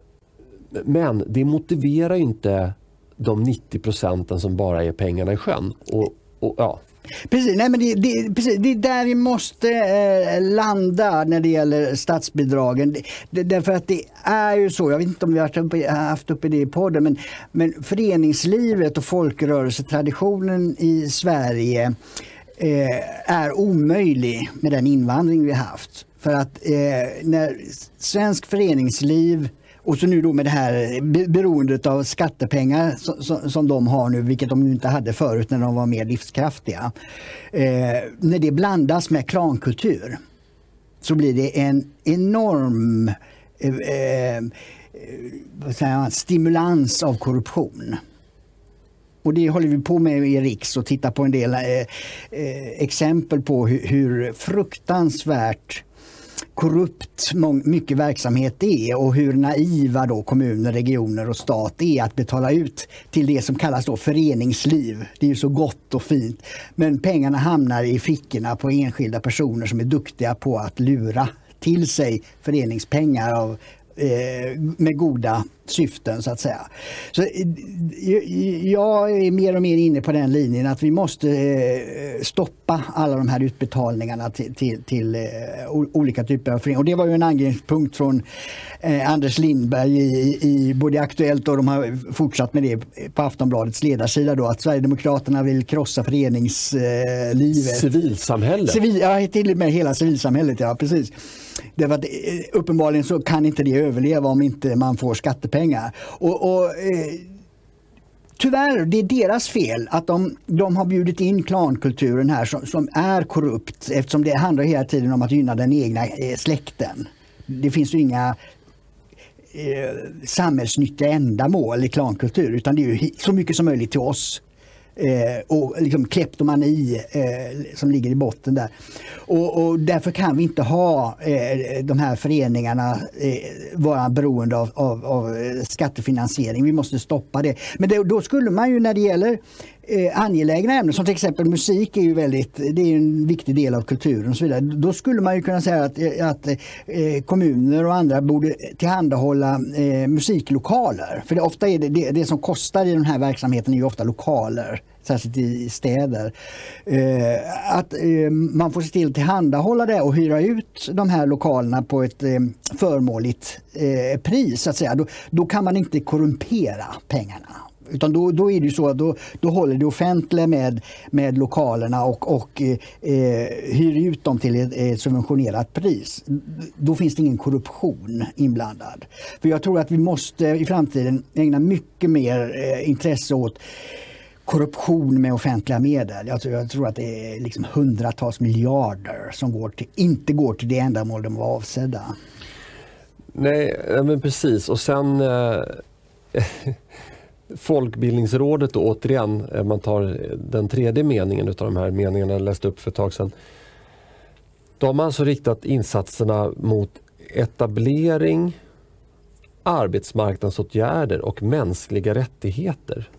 men det motiverar inte de 90 procenten som bara är pengarna i sjön. Och, och ja, Precis, nej men det, det, precis, det är där vi måste eh, landa när det gäller statsbidragen. Det, det, därför att det är ju så, jag vet inte om vi har haft uppe, det i podden, men, men föreningslivet och folkrörelsetraditionen i Sverige eh, är omöjlig med den invandring vi har haft. För att eh, när svensk föreningsliv och så nu då med det här beroendet av skattepengar som, som, de har nu, vilket de inte hade förut när de var mer livskraftiga. Eh, när det blandas med klankultur så blir det en enorm eh, eh, man, stimulans av korruption. Och det håller vi på med i Riks och tittar på en del eh, eh exempel på hur, hur fruktansvärt korrupt mycket verksamhet är och hur naiva då kommuner, regioner och stat är att betala ut till det som kallas då föreningsliv. Det är ju så gott och fint. Men pengarna hamnar i fickorna på enskilda personer som är duktiga på att lura till sig föreningspengar av med goda syften så att säga. Så, eh, jag är mer och mer inne på den linjen att vi måste eh, stoppa alla de här utbetalningarna till, till, till olika typer av föreningar. Och det var ju en angreppspunkt från Anders Lindberg i, i både Aktuellt och de har fortsatt med det på Aftonbladets ledarsida då att Sverigedemokraterna vill krossa föreningslivet. Civilsamhället? Civil, ja, till och med hela civilsamhället, ja precis. Därför att eh, uppenbarligen så kan inte det överleva om inte man får skattepengar. Och, och eh, Tyvärr, det är deras fel att de, de har bjudit in klankulturen här som, som, är korrupt eftersom det handlar hela tiden om att gynna den egna eh, släkten. Det finns ju inga eh, samhällsnyttiga ändamål i klankultur utan det är så mycket som möjligt till oss. Eh, och liksom kleptomani eh, som ligger i botten där. Och, och, därför kan vi inte ha eh, de här föreningarna eh, vara beroende av, av, av, eh, skattefinansiering. Vi måste stoppa det. Men det, då skulle man ju när det gäller eh, angelägna ämnen som till exempel musik är ju väldigt, det är en viktig del av kulturen och så vidare. Då skulle man ju kunna säga att, eh, att eh, kommuner och andra borde tillhandahålla eh, musiklokaler. För det, ofta är det, det, det som kostar i den här verksamheten är ju ofta lokaler särskilt i städer. Eh, att eh, man får se till att tillhandahålla det och hyra ut de här lokalerna på ett eh, förmånligt eh, pris. Så att säga. Då, då kan man inte korrumpera pengarna. Utan då, då är det så att då, då håller det offentliga med, med lokalerna och, och eh, eh, hyr ut dem till ett, ett subventionerat pris. Då finns det ingen korruption inblandad. För jag tror att vi måste i framtiden ägna mycket mer eh, intresse åt korruption med offentliga medel. Jag tror, jag tror att det är liksom hundratals miljarder som går till, inte går till det ändamål de var avsedda. Nej, eh, men precis. Och sen eh, (laughs) Folkbildningsrådet då, återigen, eh, man tar eh, den tredje meningen av de här meningarna jag läste upp för ett tag sedan. De har alltså riktat insatserna mot etablering, arbetsmarknadsåtgärder och mänskliga rättigheter.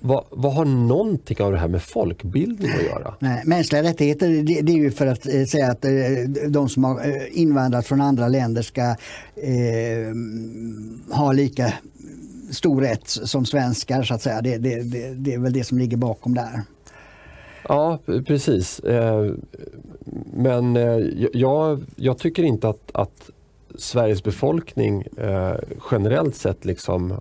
Vad, vad, har någonting av det här med folkbildning att göra? Nej, mänskliga rättigheter det, det är ju för att eh, säga att eh, de som har eh, invandrat från andra länder ska eh, ha lika stor rätt som svenskar så att säga. Det, det, det, det är väl det som ligger bakom där. Ja, precis. Eh, men eh, jag, jag tycker inte att, att Sveriges befolkning eh, generellt sett liksom (laughs)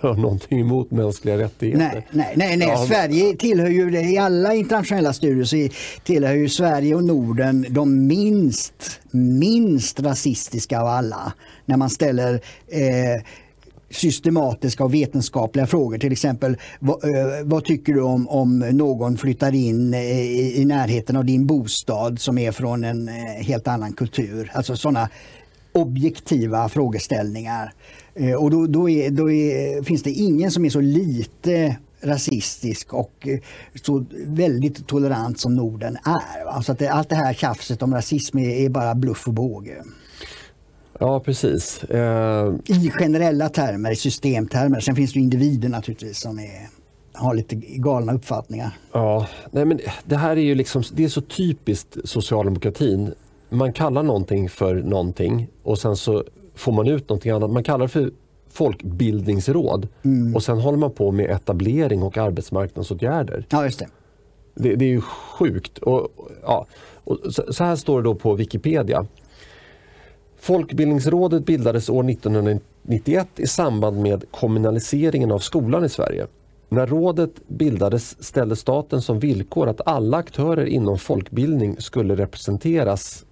har någonting emot mänskliga rättigheter. Nej, nej, nej, nej. Ja, Sverige tillhör ju, i alla internationella studier så tillhör ju Sverige och Norden de minst, minst rasistiska av alla. När man ställer eh, systematiska och vetenskapliga frågor. Till exempel, vad, vad tycker du om, om någon flyttar in eh, i, i, närheten av din bostad som är från en eh, helt annan kultur? Alltså sådana objektiva frågeställningar. Eh, och då, då, är, då är, finns det ingen som är så lite rasistisk och så väldigt tolerant som Norden är. Alltså att det, allt det här tjafset om rasism är, är bara bluff och båge. Ja, precis. Eh... I generella termer, i systemtermer. Sen finns det individer naturligtvis som är, har lite galna uppfattningar. Ja, nej men det här är ju liksom, det är så typiskt socialdemokratin. Man kallar någonting för någonting och sen så får man ut någonting annat. Man kallar det för folkbildningsråd mm. och sen håller man på med etablering och arbetsmarknadsåtgärder. Ja, just det. Det, det är ju sjukt. Och, ja, och så, så här står det då på Wikipedia. Folkbildningsrådet bildades år 1991 i samband med kommunaliseringen av skolan i Sverige. När rådet bildades ställde staten som villkor att alla aktörer inom folkbildning skulle representeras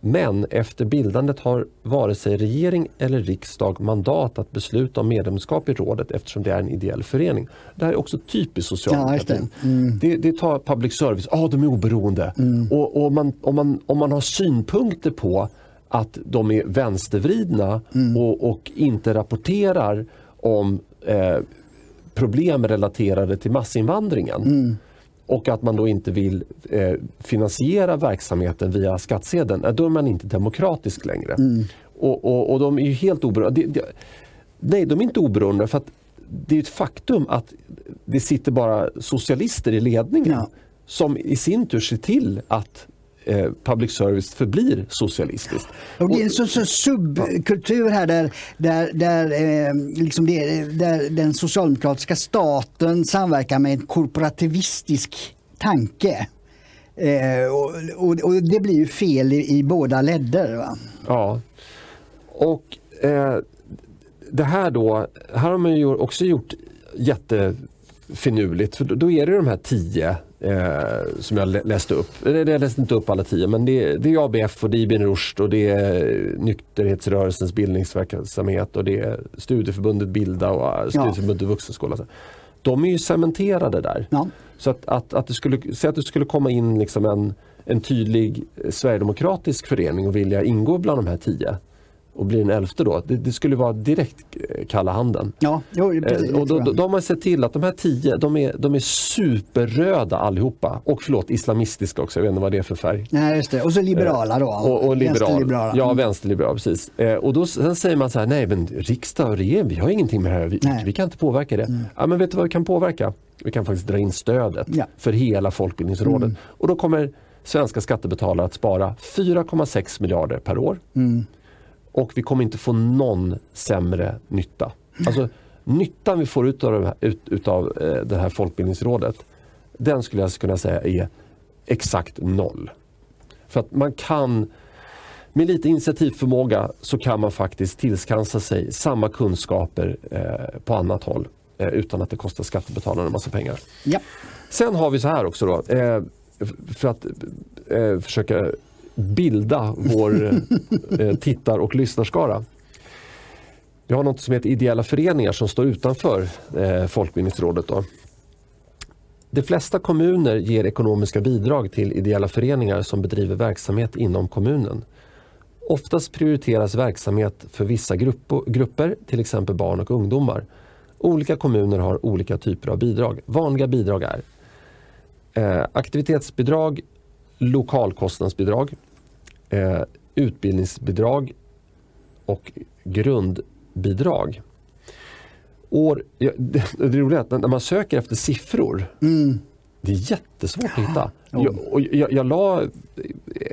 men efter bildandet har vare sig regering eller riksdag mandat att besluta om medlemskap i rådet eftersom det är en ideell förening. Det här är också typiskt socialdemokratin. Ja, det. Mm. Det, det. tar public service, ja ah, de är oberoende. Mm. Och, och man, om, man, om man har synpunkter på att de är vänstervridna mm. och, och, inte rapporterar om eh, problem relaterade till massinvandringen. Mm. Och att man då inte vill eh, finansiera verksamheten via skattsedeln, då är man inte demokratisk längre. Mm. Och, och, och, de är ju helt oberoende. De, de, nej, de är inte oberoende för att det är ett faktum att det sitter bara socialister i ledningen ja. som i sin tur ser till att eh, public service förblir socialistiskt. Och det är en så subkultur här där, där, där, eh, liksom det, där den socialdemokratiska staten samverkar med en korporativistisk tanke. Eh, och, och, och, det blir ju fel i, i båda ledder. Va? Ja. Och eh, det här då, här har man ju också gjort jättefinurligt för då är det de här tio Eh, som jag läste upp. Jag läste inte upp alla tio men det, det är ABF och det är Ibn Rushd och det är nykterhetsrörelsens bildningsverksamhet och det är studieförbundet Bilda och eh, studieförbundet ja. Vuxenskola. De är ju cementerade där. Ja. Så att, att, att det skulle, säg att det skulle komma in liksom en, en tydlig sverigedemokratisk förening och vilja ingå bland de här tio. Och blir den elfte då, det, det skulle vara direkt eh, kalla handen. Ja, jo, precis, Eh, och då, då, då har man sett till att de här tio, de är, de är superröda allihopa. Och förlåt, islamistiska också, jag vet inte vad det är för färg. Nej, just det. Och så liberala då. Eh, Och, och liberal. Vänsterliberala. Ja, Mm. vänsterliberal, precis. Och då sen säger man så här, nej men riksdag och regering, vi har ingenting med det här, vi. Mm. vi kan inte påverka det. Ja, men vet du vad vi kan påverka? Vi kan faktiskt dra in stödet Ja. för hela Folkbildningsrådet. Mm. Och då kommer svenska skattebetalare att spara 4,6 miljarder per år. Mm. Och vi kommer inte få någon sämre nytta. Alltså nyttan vi får ut av, de utav eh, det här Folkbildningsrådet, den skulle jag kunna säga är exakt noll. För att man kan, med lite initiativförmåga så kan man faktiskt tillskansa sig samma kunskaper eh, på annat håll eh, utan att det kostar skattebetalarna en massa pengar. Ja. Sen har vi så här också då, eh, för att eh, försöka bilda vår eh, eh, tittar och lyssnarskara. Vi har något som heter ideella föreningar som står utanför eh, Folkbildningsrådet. Då. De flesta kommuner ger ekonomiska bidrag till ideella föreningar som bedriver verksamhet inom kommunen. Oftast prioriteras verksamhet för vissa grupper, till exempel barn och ungdomar. Olika kommuner har olika typer av bidrag. Vanliga bidrag är eh, aktivitetsbidrag, lokalkostnadsbidrag, eh, utbildningsbidrag och grundbidrag. År, ja, det, det roliga är att när man söker efter siffror, det är jättesvårt att hitta. Jag, och jag, jag la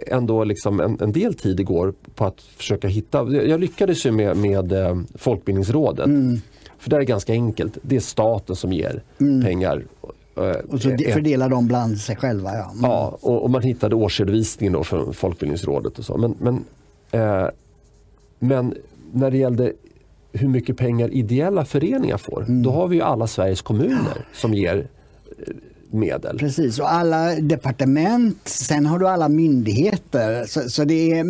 ändå liksom en, en del tid igår på att försöka hitta, jag, lyckades ju med, med eh, Folkbildningsrådet. För det är ganska enkelt, det är staten som ger pengar. Eh, Och så de- fördelar de bland sig själva. Ja. Mm. Ja, och, och man hittade årsredovisningen då från Folkbildningsrådet och så. Men, men, eh, men när det gällde hur mycket pengar ideella föreningar får, då har vi ju alla Sveriges kommuner som ger eh, medel. Precis, och alla departement, sen har du alla myndigheter. Så, så det, är,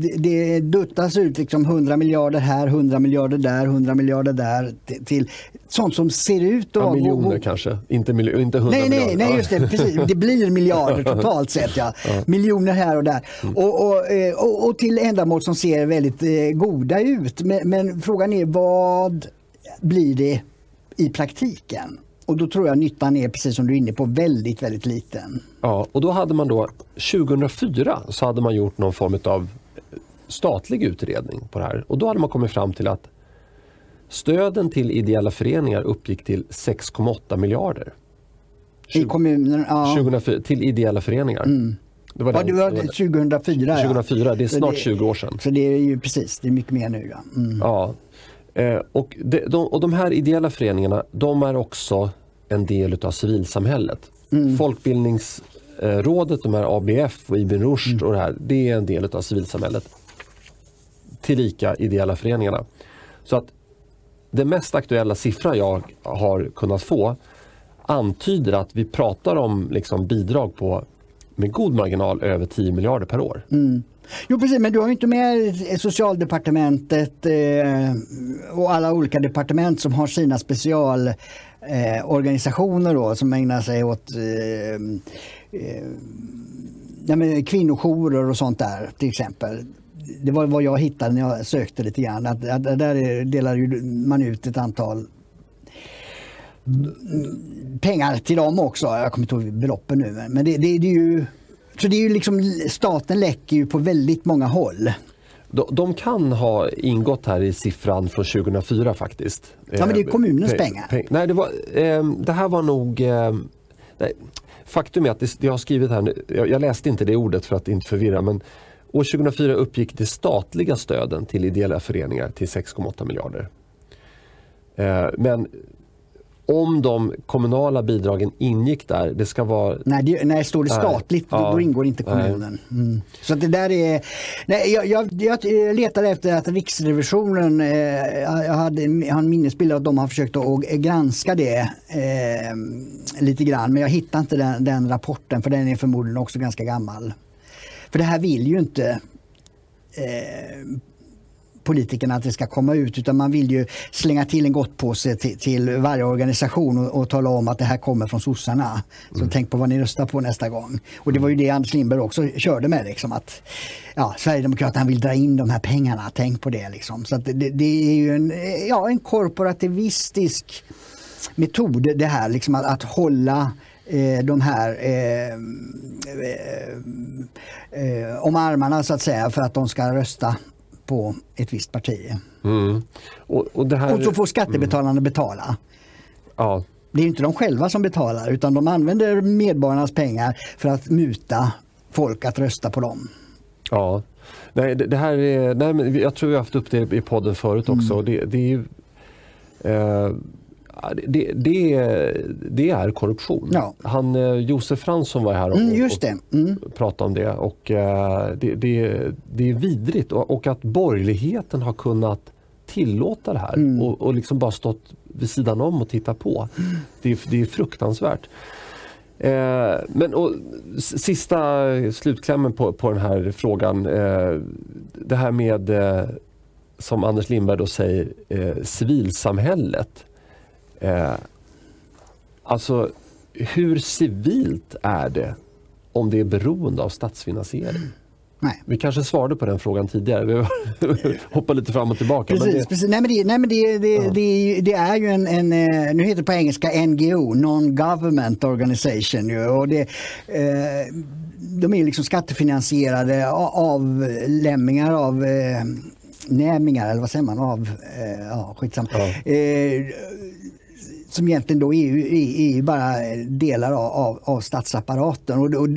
det- det duttas ut liksom 100 miljarder här, 100 miljarder där, 100 miljarder där till, till sånt som ser ut att Ja, miljoner kanske, inte, miljo- inte hundra Nej, nej, miljarder. nej, just det. Precis. Det blir miljarder (laughs) totalt sett. Ja. Miljoner här och där. Mm. Och, och, eh, och, och till ändamål som ser väldigt eh, goda ut. Men, men frågan är vad blir det i praktiken? Och då tror jag nyttan är, precis som du är inne på, väldigt, väldigt liten. Ja, och då hade man då 2004 så hade man gjort någon form av statlig utredning på det här. Och då hade man kommit fram till att stöden till ideella föreningar uppgick till 6,8 miljarder. I kommunen. Ja. 2004, till ideella föreningar. Det var Ja, den- var det var 2004. ja. 2004, det är snart det- 20 år sedan. Så det är ju precis, det är mycket mer nu. Ja. Mm. Ja. Eh, och, de, de, och de här ideella föreningarna, de är också en del av civilsamhället. Folkbildningsrådet, de här ABF och Ibn Rushd och det här, det är en del av civilsamhället. Tillika ideella föreningarna. Så att den mest aktuella siffran jag har kunnat få antyder att vi pratar om liksom bidrag på med god marginal över 10 miljarder per år. Jo precis, men du har ju inte med socialdepartementet eh, och alla olika departement som har sina specialorganisationer eh, då, som ägnar sig åt eh, eh, kvinnojourer och sånt där till exempel. Det var vad jag hittade när jag sökte lite grann. Att, att där delar man ut ett antal pengar till dem också. Jag kommer inte ihåg beloppen nu. Men det, det, det är ju så det är ju liksom, staten läcker ju på väldigt många håll. De, de kan ha ingått här i siffran från 2004 faktiskt. Ja, men det är Eh, kommunens pe- pengar. pe- nej, det, var, eh, det här var nog... Eh, nej, faktum är att det, jag har skrivit här, nu- jag, jag läste inte det ordet för att inte förvirra, men år 2004 uppgick de statliga stöden till ideella föreningar till 6,8 miljarder. Eh, men om de kommunala bidragen ingick där, det ska vara Nej, det, när det står det Nej. statligt, då, Ja. då ingår inte Nej. kommunen. Mm. Så att det där är... Nej, jag, jag, jag letade efter att Riksrevisionen, eh, jag, hade, en minnesbild av att de har försökt att, granska det eh, lite grann. Men jag hittade inte den, den rapporten för den är förmodligen också ganska gammal. För det här vill ju inte eh, politikerna att det ska komma ut utan man vill ju slänga till en gottpåse till, till varje organisation och, och, tala om att det här kommer från sossarna. Så mm. tänk på vad ni röstar på nästa gång. Och det var ju det Anders Lindberg också körde med. Liksom, att ja, Sverigedemokraterna vill dra in de här pengarna, tänk på det. Liksom. Så det, det, är ju en, ja, en korporativistisk metod det här liksom att, att hålla eh, de här eh, eh, eh, om armarna så att säga för att de ska rösta på ett visst parti. Mm. Och, och, här... och, så får skattebetalarna mm. betala. Ja. Det är inte de själva som betalar utan de använder medborgarnas pengar för att muta folk att rösta på dem. Ja, nej, det, här är, nej, men jag tror vi har haft upp det i podden förut också. Mm. Det, det, är eh, det, det, det, är korruption. Ja. Han, eh, Josef Fransson var här och, mm, just det. Mm. och pratade om det. Och, eh, det, det, det är vidrigt och, och, att borgerligheten har kunnat tillåta det här mm. och, och liksom bara stått vid sidan om och tittat på. Det, det är fruktansvärt. Eh, men och, sista slutklämmen på, på den här frågan. Eh, det här med, eh, som Anders Lindberg då säger, eh, civilsamhället. Eh, alltså, hur civilt är det om det är beroende av statsfinansiering? Nej. Vi kanske svarade på den frågan tidigare. Vi (laughs) hoppar lite fram och tillbaka. Precis, men det... precis. Nej, men det, nej, men det, det, ja. det, det, är ju en, en, eh, nu heter det på engelska NGO, Non-Government Organization. Ju, och det, eh, de är liksom skattefinansierade avlämningar av eh, nämingar, eller vad säger man? Av, eh, ja, skitsamma. Ja. Eh, som egentligen då är, är, är bara delar av, av, av statsapparaten. Och, och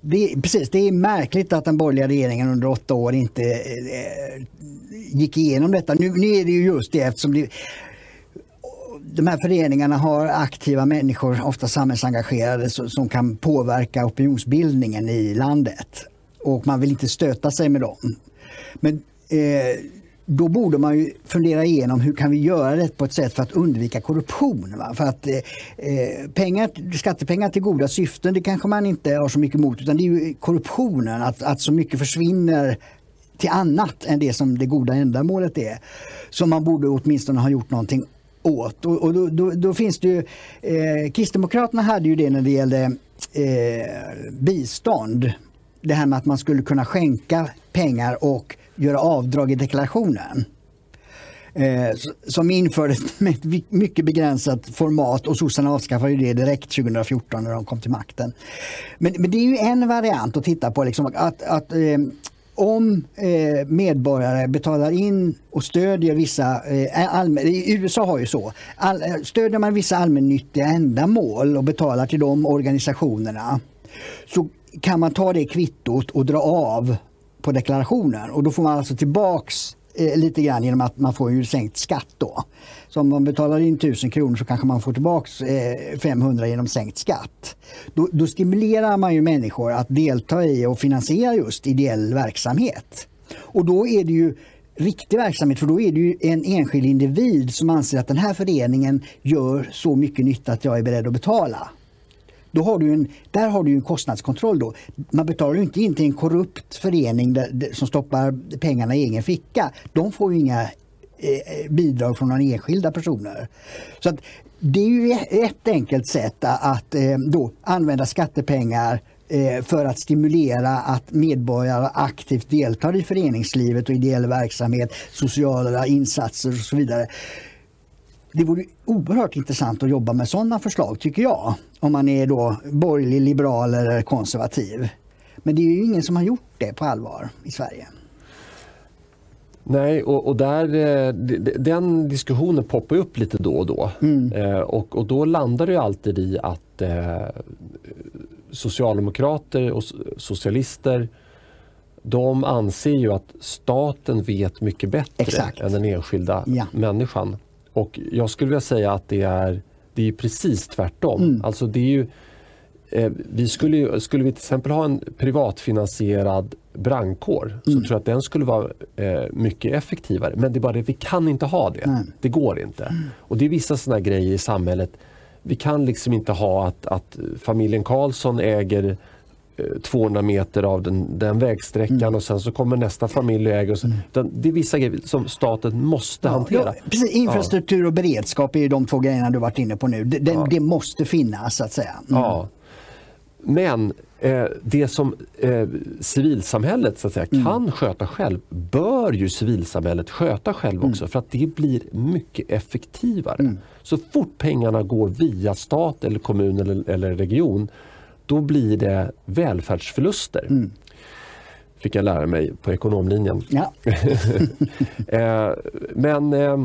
det, precis, det är märkligt att den borgerliga regeringen under åtta år inte eh, gick igenom detta. Nu, nu är det ju just det eftersom det, de här föreningarna har aktiva människor, ofta samhällsengagerade, som kan påverka opinionsbildningen i landet. Och man vill inte stöta sig med dem. Men eh, då borde man ju fundera igenom hur kan vi göra det på ett sätt för att undvika korruption. Va? För att eh, eh, pengar, skattepengar till goda syften det kanske man inte har så mycket emot utan det är ju korruptionen, att, att så mycket försvinner till annat än det som det goda ändamålet är. Som man borde åtminstone ha gjort någonting åt. Och, och då, då, då, finns det ju, eh, Kristdemokraterna hade ju det när det gällde eh, bistånd. Det här med att man skulle kunna skänka pengar och göra avdrag i deklarationen. Eh, som infördes (laughs) med ett mycket begränsat format och sossarna avskaffade det direkt 2014 när de kom till makten. Men, men det är ju en variant att titta på. Liksom, att, att eh, om eh, medborgare betalar in och stödjer vissa, eh, allmän, i USA har ju så, all, eh, stödjer man vissa allmännyttiga ändamål och betalar till de organisationerna så kan man ta det kvittot och dra av på deklarationen och då får man alltså tillbaks eh, lite grann genom att man får ju sänkt skatt då. Så om man betalar in 1000 kronor så kanske man får tillbaks eh, 500 genom sänkt skatt. Då, då, stimulerar man ju människor att delta i och finansiera just ideell verksamhet. Och då är det ju riktig verksamhet för då är det ju en enskild individ som anser att den här föreningen gör så mycket nytta att jag är beredd att betala. Då har du en, där har du en kostnadskontroll. Då. Man betalar inte in till en korrupt förening där, som stoppar pengarna i egen ficka. De får ju inga eh, eh bidrag från några enskilda personer. Så att, det är ju e, ett enkelt sätt att eh, då använda skattepengar eh, för att stimulera att medborgare aktivt deltar i föreningslivet och ideell verksamhet, sociala insatser och så vidare det vore oerhört intressant att jobba med sådana förslag tycker jag. Om man är då borgerlig, liberal eller konservativ. Men det är ju ingen som har gjort det på allvar i Sverige. Nej, och, och där, eh, den diskussionen poppar upp lite då och då. Mm. Eh, och, och då landar det alltid i att eh, socialdemokrater och socialister de anser ju att staten vet mycket bättre Exakt. än den enskilda ja. människan. Och jag skulle vilja säga att det är, det är precis tvärtom. Mm. Alltså det är ju, eh, vi skulle, skulle vi till exempel ha en privatfinansierad brandkår mm. så tror jag att den skulle vara eh, mycket effektivare. Men det är bara det, vi kan inte ha det. Mm. Det går inte. Mm. Och det är vissa sådana grejer i samhället. Vi kan liksom inte ha att, att familjen Karlsson äger 200 meter av den, den vägsträckan mm. och sen så kommer nästa familj och äger. Och så, mm. Det är vissa grejer som staten måste ja, hantera. Ja, precis, infrastruktur och beredskap är ju de två grejerna du varit inne på nu. Det, ja. det måste finnas så att säga. Mm. Ja. Men eh, det som eh, civilsamhället så att säga, mm. kan sköta själv bör ju civilsamhället sköta själv också mm. för att det blir mycket effektivare. Mm. Så fort pengarna går via stat eller kommun eller, eller region då blir det välfärdsförluster. Mm. Fick jag lära mig på ekonomlinjen. Ja. (laughs) eh, men eh,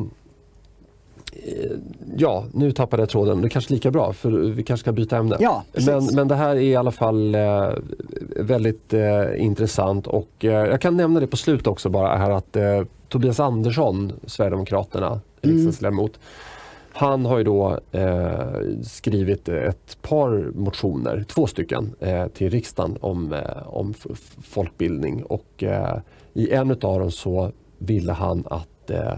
Ja, nu tappade jag tråden. Det är kanske lika bra för vi kanske ska byta ämne. Ja, men, men det här är i alla fall eh, väldigt eh, intressant och eh, jag kan nämna det på slutet också bara här att eh, Tobias Andersson, Sverigedemokraterna, mm. Han har ju då eh, skrivit ett par motioner, två stycken, eh, till riksdagen om, eh, om folkbildning och eh, i en av dem så ville han att eh,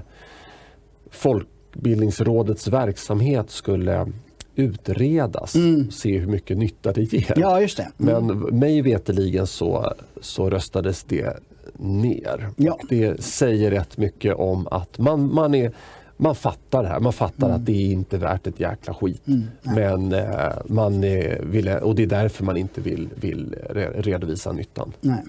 Folkbildningsrådets verksamhet skulle utredas mm. se hur mycket nytta det ger. Ja, just det. Mm. Men mig veteligen så, så röstades det ner. Ja. Det säger rätt mycket om att man, man är man fattar det här. Man fattar mm. att det är inte värt ett jäkla skit. Mm. Men eh, man eh, vill, och det är därför man inte vill, vill redovisa nyttan. Nej.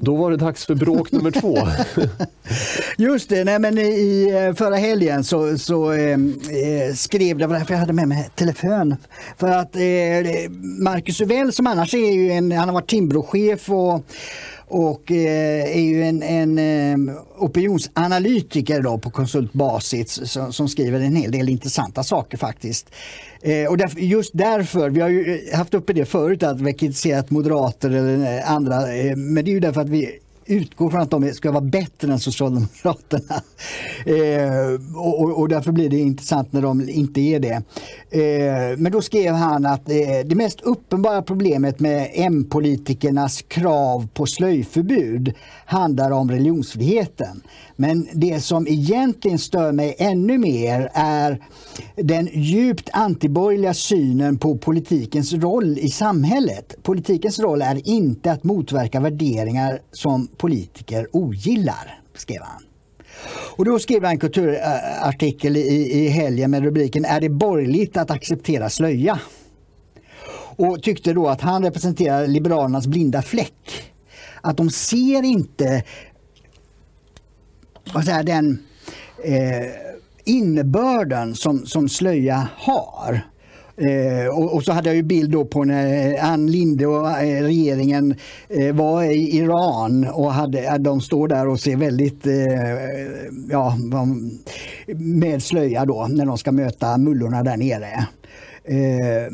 Då var det dags för bråk nummer två. (laughs) Just det, nej, men i eh, förra helgen så, så ehm, eh, skrev, det var därför jag hade med mig telefon. För att eh, Marcus Uvell som annars är ju en, han har varit Timbrochef och och eh, är ju en, en eh, opinionsanalytiker då på konsultbasis som, som, skriver en hel del intressanta saker faktiskt. Eh, och därför, just därför, vi har ju haft uppe det förut att vi kritiserat moderater eller andra, men det är ju därför att vi utgår från att de ska vara bättre än Socialdemokraterna. (laughs) Eh, och, och, därför blir det intressant när de inte är det. Eh, men då skrev han att eh, det mest uppenbara problemet med M-politikernas krav på slöjförbud handlar om religionsfriheten. Men det som egentligen stör mig ännu mer är den djupt antiborgerliga synen på politikens roll i samhället. Politikens roll är inte att motverka värderingar som politiker ogillar, skrev han. Och då skrev han en kulturartikel i, i helgen med rubriken Är det borgerligt att acceptera slöja? Och tyckte då att han representerar Liberalernas blinda fläck. Att de ser inte vad säger, den eh, innebörden som, som slöja har. Eh, och, och, så hade jag ju bild då på när Ann Linde och eh, regeringen eh, var i Iran och hade, eh, de står där och ser väldigt, eh, ja, med slöja då när de ska möta mullorna där nere. Eh,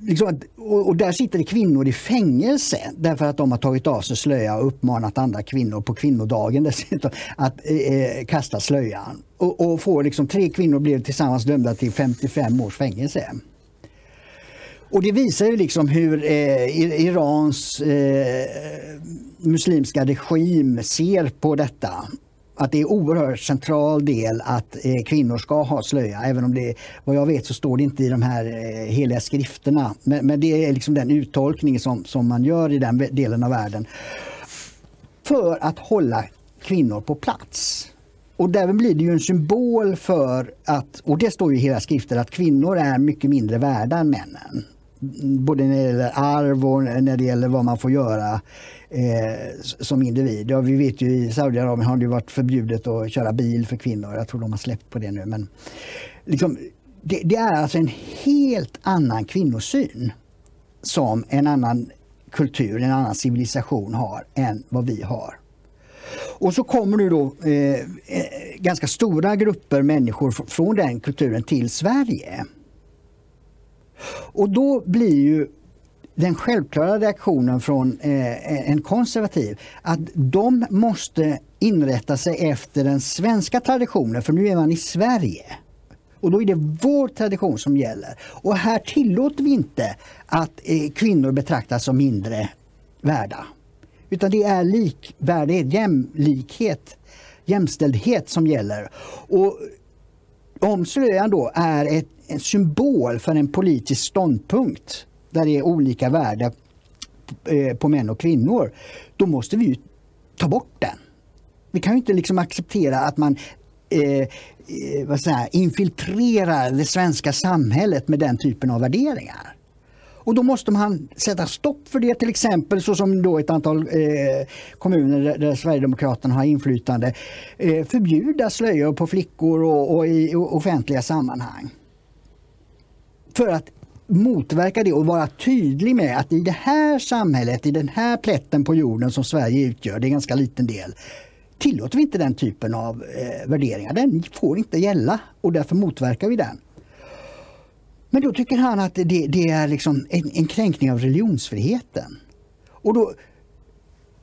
liksom, och, och, där sitter det kvinnor i fängelse därför att de har tagit av sig slöja och uppmanat andra kvinnor på kvinnodagen dessutom att eh, eh kasta slöjan. Och, och får liksom, tre kvinnor blir tillsammans dömda till 55 års fängelse. Och det visar ju liksom hur eh, Irans eh, muslimska regim ser på detta att det är en oerhört central del att eh, kvinnor ska ha slöja. Även om det, vad jag vet så står det inte i de här eh, heliga skrifterna. Men, men, det är liksom den uttolkning som, som man gör i den delen av världen. För att hålla kvinnor på plats. Och därmed blir det ju en symbol för att, och det står ju i hela skriften, att kvinnor är mycket mindre värda än männen både när det gäller arv och när det gäller vad man får göra eh, som individ. Ja, vi vet ju i Saudiarabien har det varit förbjudet att köra bil för kvinnor. Jag tror de har släppt på det nu. Men liksom, det, det, är alltså en helt annan kvinnosyn som en annan kultur, en annan civilisation har än vad vi har. Och så kommer det då eh, eh ganska stora grupper människor från den kulturen till Sverige. Och då blir ju den självklara reaktionen från eh, en konservativ att de måste inrätta sig efter den svenska traditionen för nu är man i Sverige. Och då är det vår tradition som gäller. Och här tillåter vi inte att eh, kvinnor betraktas som mindre värda. Utan det är likvärdighet, jämlikhet, jämställdhet som gäller. Och om slöjan då är ett, en symbol för en politisk ståndpunkt där det är olika värde eh, på män och kvinnor, då måste vi ta bort den. Vi kan ju inte liksom acceptera att man eh, eh vad säger, infiltrerar det svenska samhället med den typen av värderingar. Och då måste man sätta stopp för det till exempel så som då ett antal eh, kommuner där, där Sverigedemokraterna har inflytande eh, förbjuda slöjor på flickor och, och i offentliga sammanhang. För att motverka det och vara tydlig med att i det här samhället, i den här plätten på jorden som Sverige utgör, det är en ganska liten del, tillåter vi inte den typen av eh, värderingar. Den får inte gälla och därför motverkar vi den. Men då tycker han att det, det är liksom en, en, kränkning av religionsfriheten. Och då,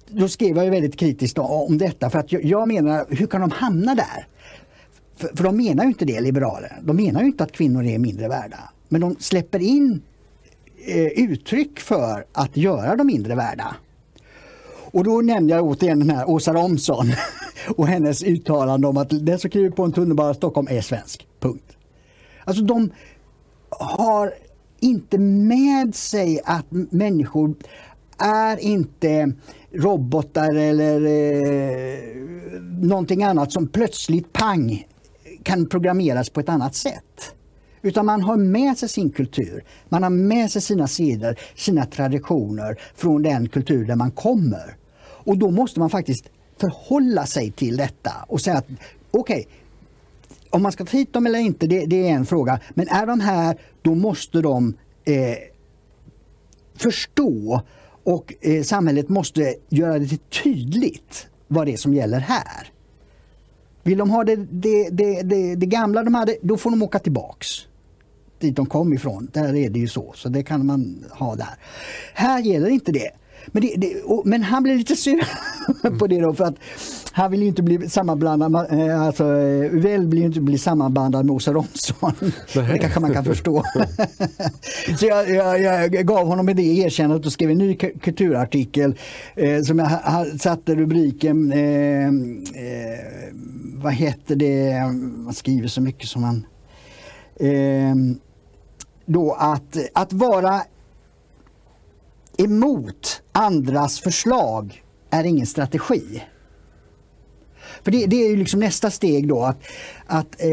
då skrev jag väldigt kritiskt om detta för att jag, jag menar, hur kan de hamna där? För, för, de menar ju inte det, liberaler. De menar ju inte att kvinnor är mindre värda. Men de släpper in eh, uttryck för att göra dem mindre värda. Och då nämnde jag återigen den här Åsa Romson (laughs) och hennes uttalande om att den som kliver på en tunnelbana i Stockholm är svensk. Punkt. Alltså de har inte med sig att människor är inte robotar eller eh, någonting annat som plötsligt pang kan programmeras på ett annat sätt. Utan man har med sig sin kultur, man har med sig sina seder, sina traditioner från den kultur där man kommer. Och då måste man faktiskt förhålla sig till detta och säga att okej, okay, om man ska ta hit dem eller inte, det, det, är en fråga. Men är de här, då måste de eh, förstå och eh, samhället måste göra det tydligt vad det är som gäller här. Vill de ha det, det, det, det, det gamla de hade, då får de åka tillbaks dit de kom ifrån. Där är det ju så, så det kan man ha där. Här gäller inte det. Men, det, det och, men han blir lite sur (laughs) på det då för att han vill ju inte bli sammanblandad, eh, alltså Uvell blir inte bli sammanblandad med Åsa Romson. (laughs) Det kanske man kan förstå. (laughs) så jag, jag, jag, gav honom det erkännandet och skrev en ny kulturartikel eh, som jag satte rubriken, eh, eh, vad heter det, man skriver så mycket som man eh, då att, att vara emot andras förslag är ingen strategi. För det, det är ju liksom nästa steg då att, att eh,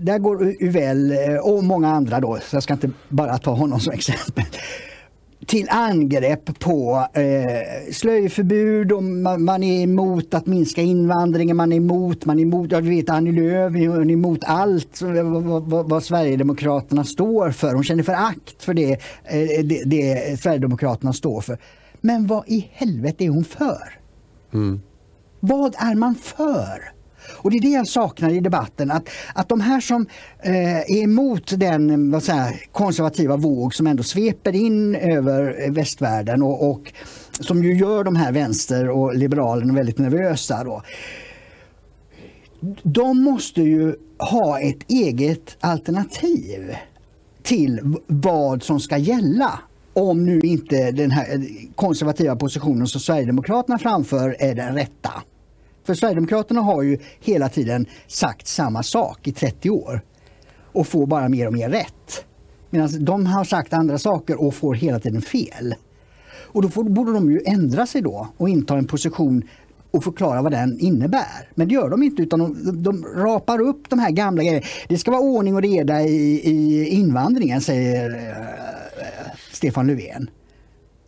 där går Uvell eh, och många andra då, så jag ska inte bara ta honom som (laughs) exempel till angrepp på eh, slöjförbud och man, man, är emot att minska invandringen, man är emot, man är emot, jag vet Annie Lööf är emot allt vad, vad, vad, Sverigedemokraterna står för. Hon känner förakt för det, eh, det, det Sverigedemokraterna står för. Men vad i helvete är hon för? Mm. Vad är man för? Och det är det jag saknar i debatten, att, att de här som eh, är emot den vad säger, konservativa våg som ändå sveper in över eh, västvärlden och, och som ju gör de här vänster och liberalerna väldigt nervösa. Då. De måste ju ha ett eget alternativ till vad som ska gälla om nu inte den här eh, konservativa positionen som Sverigedemokraterna framför är den rätta. För Sverigedemokraterna har ju hela tiden sagt samma sak i 30 år och får bara mer och mer rätt. Medan de har sagt andra saker och får hela tiden fel. Och då får, borde de ju ändra sig då och inta en position och förklara vad den innebär. Men det gör de inte utan de, de rapar upp de här gamla grejerna. Det ska vara ordning och reda i, i invandringen säger eh, Stefan Löfven.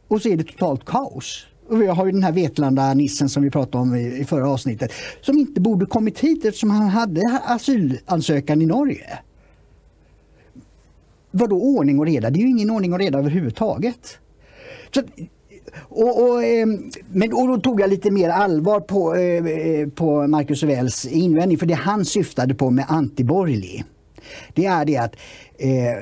Och så är det totalt kaos. Och vi har ju den här Vetlanda-nissen som vi pratade om i, i förra avsnittet som inte borde kommit hit eftersom han hade asylansökan i Norge. Vadå ordning och reda? Det är ju ingen ordning och reda överhuvudtaget. Så, och, och, ehm, men, och då tog jag lite mer allvar på, eh, eh, på Marcus Wells invändning för det han syftade på med antiborgerlig. Det är det att eh,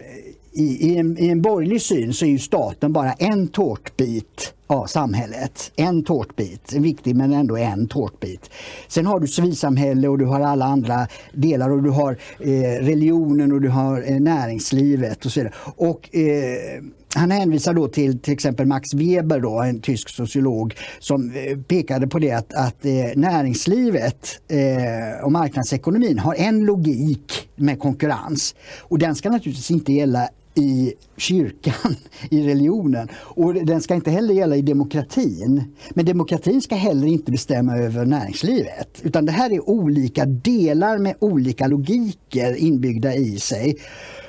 i, i, en, i en borgerlig syn så är ju staten bara en tårtbit av samhället. En tårtbit, en viktig men ändå en tårtbit. Sen har du civilsamhälle och du har alla andra delar och du har eh, religionen och du har eh, näringslivet och så vidare. Och, eh, han hänvisar då till till exempel Max Weber, då, en tysk sociolog, som eh, pekade på det att, att eh, näringslivet eh, och marknadsekonomin har en logik med konkurrens. Och den ska naturligtvis inte gälla i kyrkan, (laughs) i religionen. Och den ska inte heller gälla i demokratin. Men demokratin ska heller inte bestämma över näringslivet. Utan det här är olika delar med olika logiker inbyggda i sig.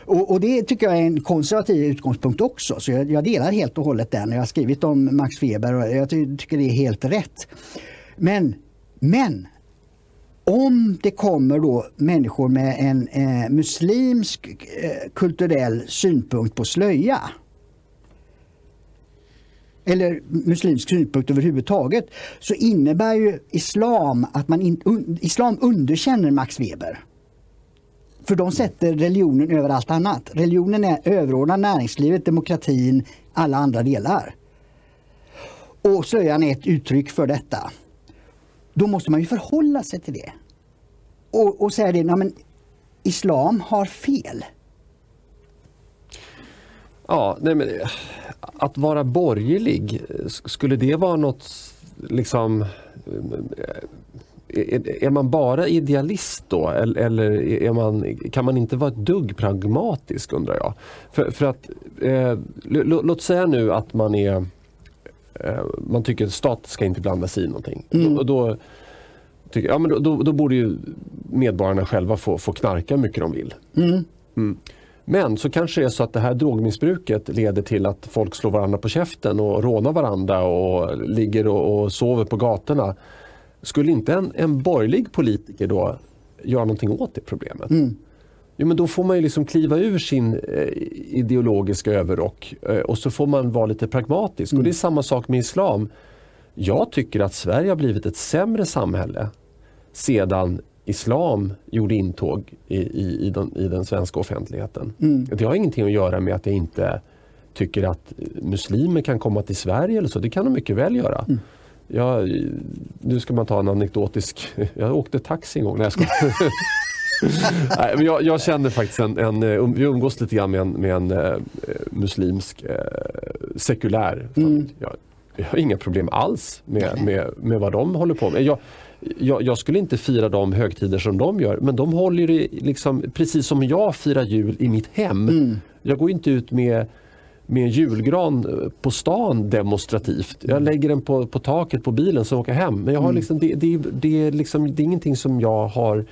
Och, och, det tycker jag är en konservativ utgångspunkt också. Så jag, jag delar helt och hållet den. Jag har skrivit om Max Weber och jag tycker det är helt rätt. Men, men om det kommer då människor med en eh, muslimsk eh, kulturell synpunkt på slöja eller muslimsk synpunkt överhuvudtaget så innebär ju islam att man in, un, islam underkänner Max Weber. För de sätter religionen över allt annat. Religionen är överordnad näringslivet, demokratin, alla andra delar. Och slöjan är ett uttryck för detta. Då måste man ju förhålla sig till det. Och, och säga det, men islam har fel. Ja, nej men, att vara borgerlig, skulle det vara något liksom eh, är, man bara idealist då eller är man, kan man inte vara ett dugg pragmatisk undrar jag? För, för att, eh, låt säga nu att man är man tycker att staten ska inte blanda sig i någonting. Mm. Då, då, tycker, ja, men då, då, då, borde ju medborgarna själva få, få knarka hur mycket de vill. Mm. Mm. Men så kanske det är så att det här drogmissbruket leder till att folk slår varandra på käften och rånar varandra och ligger och, och sover på gatorna. Skulle inte en, en borgerlig politiker då göra någonting åt det problemet? Mm. Jo, men då får man ju liksom kliva ur sin eh, ideologiska överrock eh, och så får man vara lite pragmatisk. Mm. Och Det är samma sak med islam. Jag tycker att Sverige har blivit ett sämre samhälle sedan islam gjorde intåg i, i, i, den, i den svenska offentligheten. Mm. Det har ingenting att göra med att jag inte tycker att muslimer kan komma till Sverige eller så. Det kan de mycket väl göra. Mm. Jag, nu ska man ta en anekdotisk... (laughs) Jag åkte taxi en gång. Nej, jag. (laughs) (laughs) Nej, men jag, jag kände faktiskt en, en, um, vi umgås lite grann med en, med en uh, muslimsk uh, sekulär. Mm. Jag, jag, har inga problem alls med, med, med vad de håller på med. Jag, jag, jag, skulle inte fira de högtider som de gör men de håller det liksom, precis som jag firar jul i mitt hem. Mm. Jag går inte ut med med en julgran eh, på stan demonstrativt. Jag mm. lägger den på, på taket på bilen som åker hem. Men jag har mm. liksom, det, det, det, liksom, det är ingenting som jag har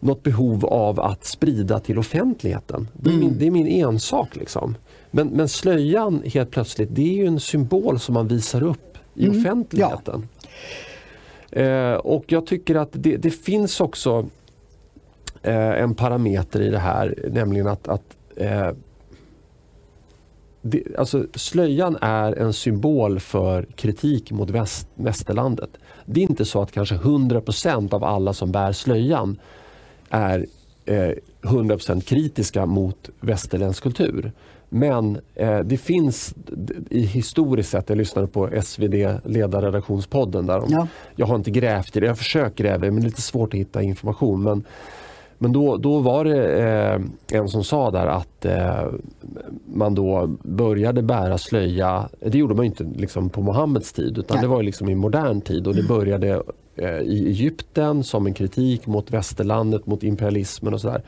något behov av att sprida till offentligheten. Det är min, mm. det är min ensak. Liksom. Men, men slöjan helt plötsligt, det är ju en symbol som man visar upp i mm. offentligheten. Ja. Eh, och jag tycker att det, det finns också eh, en parameter i det här, nämligen att, att eh, det, alltså, slöjan är en symbol för kritik mot väst, västerlandet. Det är inte så att kanske 100% av alla som bär slöjan är eh, 100% kritiska mot västerländsk kultur. Men eh, det finns i historiskt sett, jag lyssnade på SvD ledarredaktionspodden där de, ja. jag har inte grävt i det, jag försöker gräva men det är lite svårt att hitta information. Men men då, då var det eh, en som sa där att eh, man då började bära slöja. Det gjorde man inte liksom på Muhammeds tid utan Nej. det var liksom i modern tid och det mm. började i Egypten som en kritik mot västerlandet, mot imperialismen och sådär.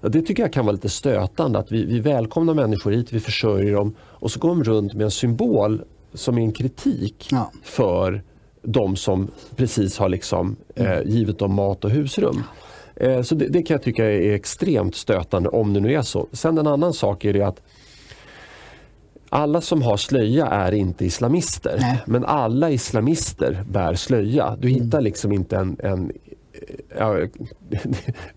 Det tycker jag kan vara lite stötande att vi, vi välkomnar människor hit, vi försörjer dem och så går de runt med en symbol som är en kritik ja. för de som precis har liksom, eh, givit dem mat och husrum. Eh, så det, det, kan jag tycka är extremt stötande om det nu är så. Sen en annan sak är det att alla som har slöja är inte islamister. Nej. Men alla islamister bär slöja. Du mm. hittar liksom inte en, en ja,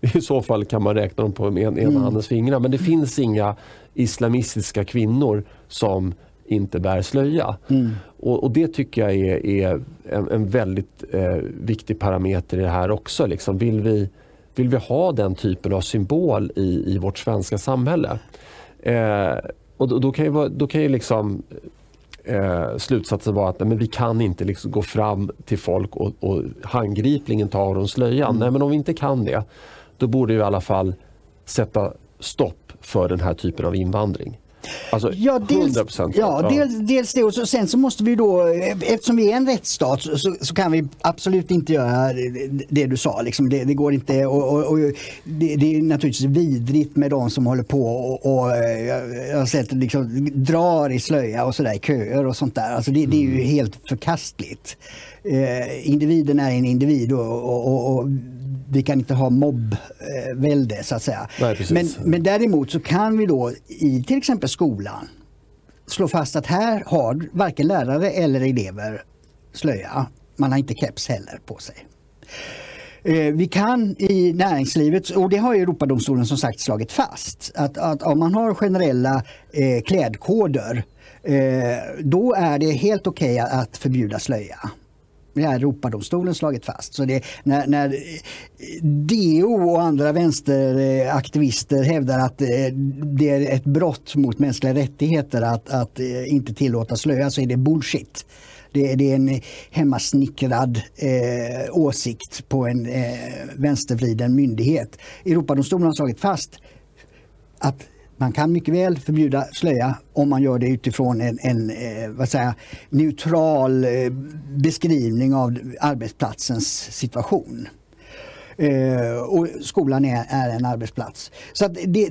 (laughs) I så fall kan man räkna dem på en, en mm. handens fingrar. Men det finns inga islamistiska kvinnor som inte bär slöja. Mm. Och, och, Det tycker jag är, är en, en, väldigt eh, viktig parameter i det här också. Liksom. Vill vi vill vi ha den typen av symbol i, i vårt svenska samhälle? Eh, och då, då, kan ju, då kan ju liksom eh, slutsatsen vara att nej, men vi kan inte liksom gå fram till folk och, och handgripligen ta av dem slöjan. Mm. Nej, men om vi inte kan det, då borde vi i alla fall sätta stopp för den här typen av invandring. Alltså ja, dels, 100%. Ja, ja. Dels, dels det och så, sen så måste vi då, eftersom vi är en rättsstat så, så, så kan vi absolut inte göra det du sa. Liksom. Det, det går inte och, och, och det, det, är naturligtvis vidrigt med de som håller på och, och jag har sett liksom, drar i slöja och sådär, köer och sånt där. Alltså det, det är ju mm. helt förkastligt. Eh, individen är en individ och, och vi kan inte ha mobbvälde så att säga. Nej, men, men däremot så kan vi då i till exempel skolan slå fast att här har varken lärare eller elever slöja. Man har inte keps heller på sig. Eh, vi kan i näringslivet, och det har Europadomstolen som sagt slagit fast, att, att om man har generella eh, klädkoder eh, då är det helt okej okay att förbjuda slöja. Det har Europadomstolen slagit fast. Så det, när, när DO och andra vänsteraktivister hävdar att eh, det är ett brott mot mänskliga rättigheter att, att eh, inte tillåta slöja så är det bullshit. Det, det är en hemmasnickrad eh, åsikt på en eh, vänstervriden myndighet. Europadomstolen har slagit fast att man kan mycket väl förbjuda slöja om man gör det utifrån en, en eh, vad säger, neutral eh, beskrivning av arbetsplatsens situation. Eh, och skolan är, är, en arbetsplats. Så det, det,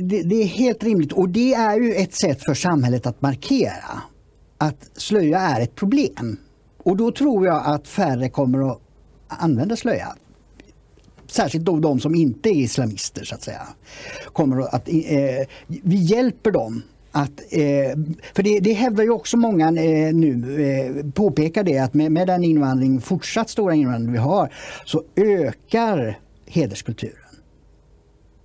det, det, är helt rimligt och det är ju ett sätt för samhället att markera att slöja är ett problem. Och då tror jag att färre kommer att använda slöja särskilt då de som inte är islamister så att säga, kommer att, eh, vi hjälper dem att, eh, för det, det hävdar ju också många eh, nu, eh, påpekar det att med, med den invandring, fortsatt stora invandring vi har, så ökar hederskulturen.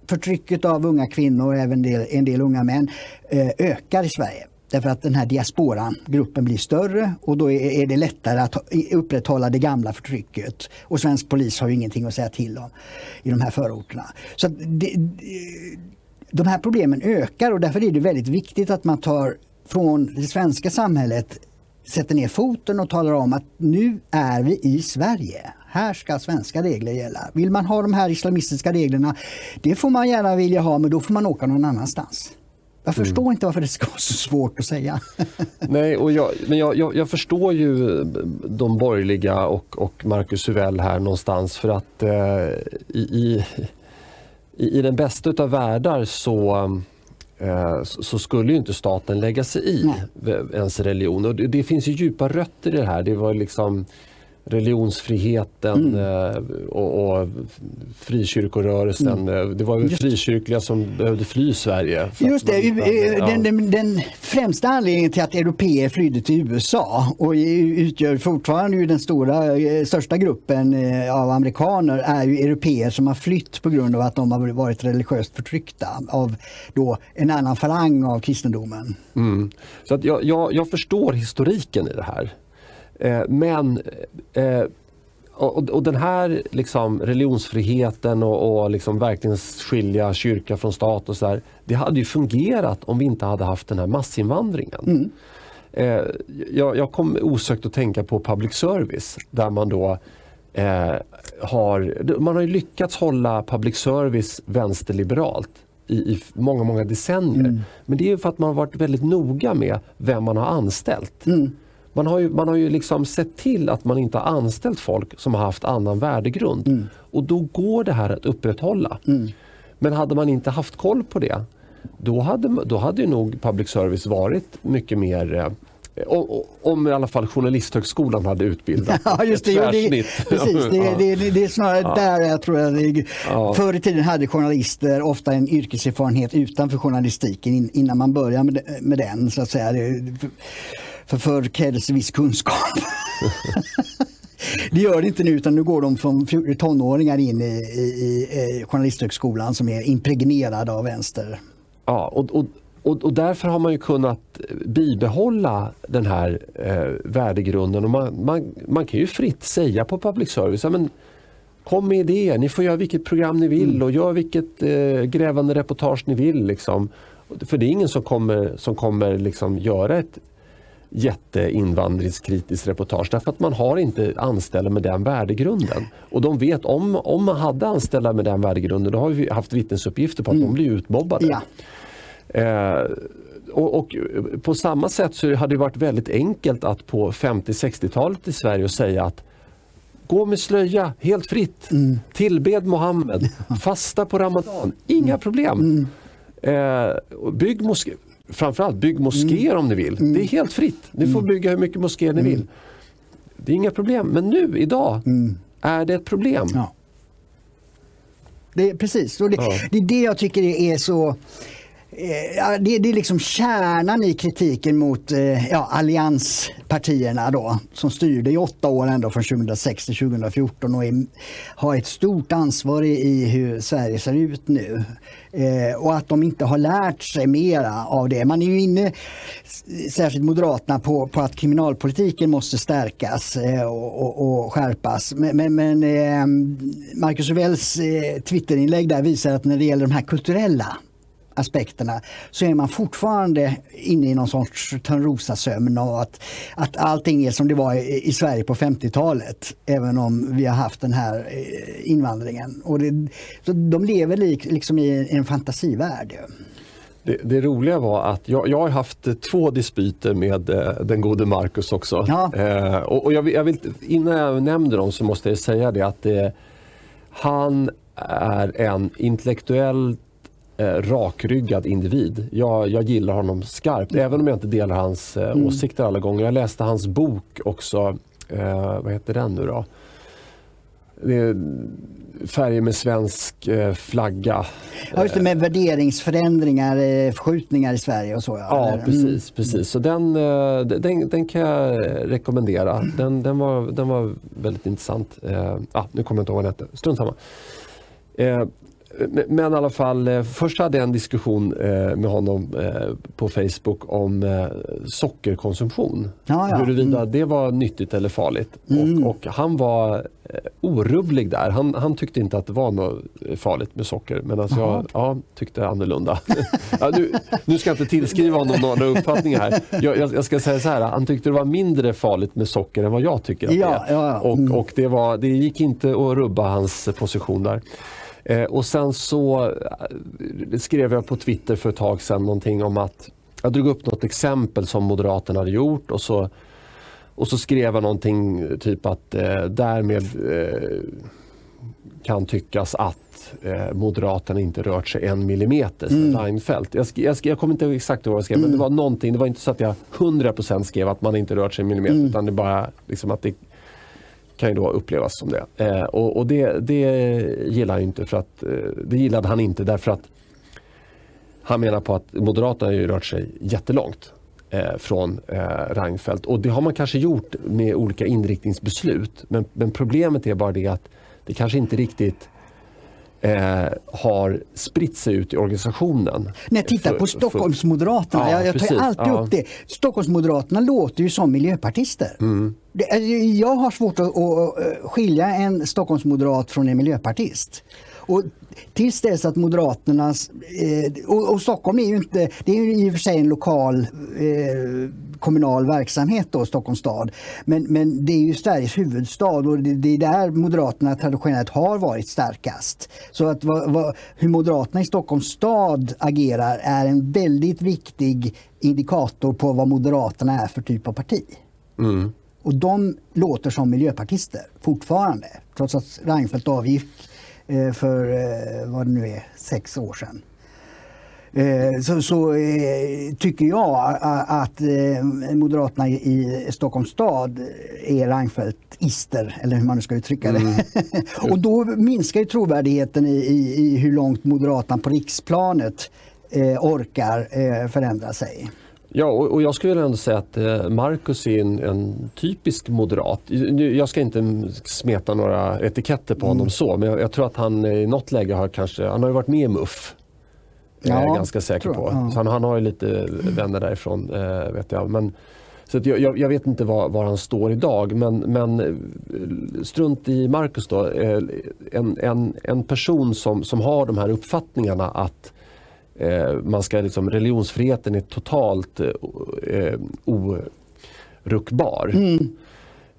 Förtrycket av unga kvinnor och även del, en del unga män eh, ökar i Sverige. Därför att den här diasporan, gruppen blir större och då är det lättare att upprätthålla det gamla förtrycket. Och svensk polis har ju ingenting att säga till om i de här förorterna. Så det, de här problemen ökar och därför är det väldigt viktigt att man tar från det svenska samhället sätter ner foten och talar om att nu är vi i Sverige. Här ska svenska regler gälla. Vill man ha de här islamistiska reglerna, det får man gärna vilja ha men då får man åka någon annanstans. Jag förstår mm. inte varför det ska vara så svårt att säga. (laughs) Nej, och jag, men jag, jag, jag, förstår ju de borgerliga och, och Marcus Huvell här någonstans för att eh, i, i, i den bästa av världar så eh, så skulle ju inte staten lägga sig i Nej. ens religion. Och det, det, finns ju djupa rötter i det här. Det var liksom religionsfriheten mm. Eh, och, och frikyrkorörelsen. Mm. Eh, det var ju frikyrkliga som behövde fly Sverige. Just det, man, ja. den, den, den, främsta anledningen till att europeer flydde till USA och utgör fortfarande den stora, eh, största gruppen av amerikaner är ju europeer som har flytt på grund av att de har varit religiöst förtryckta av då en annan falang av kristendomen. Mm. Så att jag, jag, jag förstår historiken i det här. Eh, men eh, och, och, den här liksom, religionsfriheten och, och liksom verkligen skilja kyrka från stat och så där, det hade ju fungerat om vi inte hade haft den här massinvandringen. Mm. Eh, jag, jag, kom osökt att tänka på public service där man då eh, har, man har lyckats hålla public service vänsterliberalt i, i många, många decennier. Mm. Men det är för att man har varit väldigt noga med vem man har anställt. Mm. Man har ju, man har ju liksom sett till att man inte har anställt folk som har haft annan värdegrund. Mm. Och då går det här att upprätthålla. Mm. Men hade man inte haft koll på det, då hade, då hade nog public service varit mycket mer eh, om i alla fall Journalisthögskolan hade utbildat (laughs) ja, just det. Det, (laughs) precis, det, det, det, är snarare ja. där jag tror att ja. Förr i tiden hade journalister ofta en yrkeserfarenhet utanför journalistiken innan man började med, med den. Så att säga. För förr krävdes viss kunskap. (laughs) det gör det inte nu utan nu går de från tonåringar in i, i, i Journalisthögskolan som är impregnerade av vänster. Ja, och, och, och, och, därför har man ju kunnat bibehålla den här eh, värdegrunden. Och man, man, man kan ju fritt säga på public service men Kom med idéer, ni får göra vilket program ni vill mm. och gör vilket eh, grävande reportage ni vill. Liksom. För det är ingen som kommer, som kommer liksom göra ett jätteinvandringskritiskt reportage därför att man har inte anställda med den värdegrunden. Och de vet om, om man hade anställda med den värdegrunden då har vi haft vittnesuppgifter på att mm. de blir utmobbade. Ja. Eh, och, och, på samma sätt så hade det varit väldigt enkelt att på 50-60-talet i Sverige säga att gå med slöja helt fritt, mm. tillbed Mohammed, (laughs) fasta på Ramadan, inga problem. Mm. Eh, bygg moské, framförallt bygg moskéer mm. om ni vill. Mm. Det är helt fritt, ni får mm. bygga hur mycket moskéer ni vill. Det är inga problem, men nu idag är det ett problem. Ja. Det, precis, och det, ja. det är det jag tycker är så Eh, ja, det, det, är liksom kärnan i kritiken mot eh, ja, allianspartierna då, som styrde i åtta år ändå från 2006 till 2014 och är, har ett stort ansvar i, i hur Sverige ser ut nu. Eh, och att de inte har lärt sig mera av det. Man är ju inne, särskilt Moderaterna, på, på att kriminalpolitiken måste stärkas eh, och, och, och, skärpas. Men, men, men eh, Marcus Uvells eh, Twitterinlägg där visar att när det gäller de här kulturella aspekterna så är man fortfarande inne i någon sorts Törnrosasömn och att, att allting är som det var i, i Sverige på 50-talet även om vi har haft den här eh, invandringen. Och det, så de lever lik, liksom i, en fantasivärld. Det, det, roliga var att jag, jag har haft två dispyter med eh, den gode Marcus också. Ja. Eh, och, och jag, jag, vill, innan jag nämner dem så måste jag säga det att eh, han är en intellektuellt eh, rakryggad individ. Jag, jag gillar honom skarpt, även om jag inte delar hans eh, mm. åsikter alla gånger. Jag läste hans bok också, eh, vad heter den nu då? färger med svensk eh, flagga. Ja, just det, med värderingsförändringar, eh, förskjutningar i Sverige och så. Ja, ja mm. precis. precis. Så den, eh, den, den kan jag rekommendera. Den, den, var, den var väldigt intressant. Ah, nu kommer jag inte ihåg vad den hette. Strunt samma. Eh, men i alla fall, eh, först hade jag en diskussion eh, med honom på Facebook om sockerkonsumtion. Ja, ja. Huruvida mm. det var nyttigt eller farligt. Mm. Och, och, han var orubblig där. Han, han, tyckte inte att det var något farligt med socker. Medan jag ja, tyckte annorlunda. (laughs) ja, nu, nu, ska jag inte tillskriva honom några uppfattningar här. Jag, jag, jag, ska säga så här, han tyckte det var mindre farligt med socker än vad jag tycker att det är. Mm. Och, och det, var, det gick inte att rubba hans position där. Eh, och sen så eh, skrev jag på Twitter för ett tag sedan någonting om att jag drog upp något exempel som Moderaterna hade gjort och så, och så skrev jag någonting typ att eh, därmed eh, kan tyckas att eh, Moderaterna inte rört sig en millimeter sedan mm. Reinfeldt. Jag, jag, jag kommer inte ihåg exakt vad jag skrev mm. men det var någonting, det var inte så att jag 100% skrev att man inte rört sig en millimeter mm. utan det bara liksom att det kan ju då upplevas som det. Eh, och, och det, det gillar inte för att, eh, det gillade han inte därför att han menar på att Moderaterna har ju rört sig jättelångt eh, från eh, Reinfeldt. Och det har man kanske gjort med olika inriktningsbeslut. Men, men problemet är bara det att det kanske inte riktigt eh, har spritt sig ut i organisationen. Nej, titta på Stockholmsmoderaterna. Ja, jag, jag tar precis, alltid ja. upp det. Stockholmsmoderaterna låter ju som miljöpartister. Mm. Det, alltså, jag har svårt att, att skilja en Stockholmsmoderat från en miljöpartist. Och tills dess att Moderaternas... Eh, och, och, Stockholm är ju inte... Det är ju i och för sig en lokal eh, kommunal verksamhet då, Stockholms stad. Men, men det är ju Sveriges huvudstad och det, det är där Moderaterna traditionellt har varit starkast. Så att vad, vad, hur Moderaterna i Stockholms stad agerar är en väldigt viktig indikator på vad Moderaterna är för typ av parti. Mm. Och de låter som miljöpartister fortfarande, trots att Reinfeldt avgick för eh, vad det nu är, sex år sedan. Eh, så, så tycker jag att Moderaterna i Stockholms stad är Reinfeldt-ister, eller hur man nu ska uttrycka det. Mm. (laughs) och då minskar ju trovärdigheten i, i, i, hur långt Moderaterna på riksplanet orkar förändra sig. Ja, och, jag skulle ändå säga att eh, Marcus är en, en, typisk moderat. Jag ska inte smeta några etiketter på honom mm. så, men jag, jag, tror att han i något läge har kanske, han har ju varit med i MUF. Ja, är jag ganska säker på. Ja. Så han, han, har ju lite vänner därifrån, eh, vet jag. Men, så jag, jag, vet inte var, var, han står idag, men, men eh, strunt i Marcus då. En, en, en person som, som har de här uppfattningarna att eh, man ska liksom, religionsfriheten är totalt eh, oruckbar. Mm.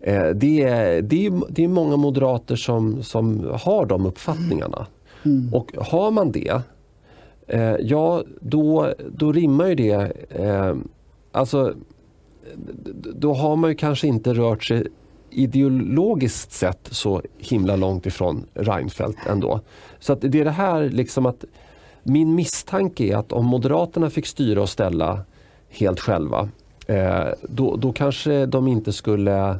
Eh, det, är, det, är, det är många moderater som, som har de uppfattningarna. Mm. Och har man det Eh, ja, då, då rimmar ju det. Eh, alltså, då har man ju kanske inte rört sig ideologiskt sett så himla långt ifrån Reinfeldt ändå. Så att det är det här liksom att min misstanke är att om Moderaterna fick styra och ställa helt själva eh, då, då kanske de inte skulle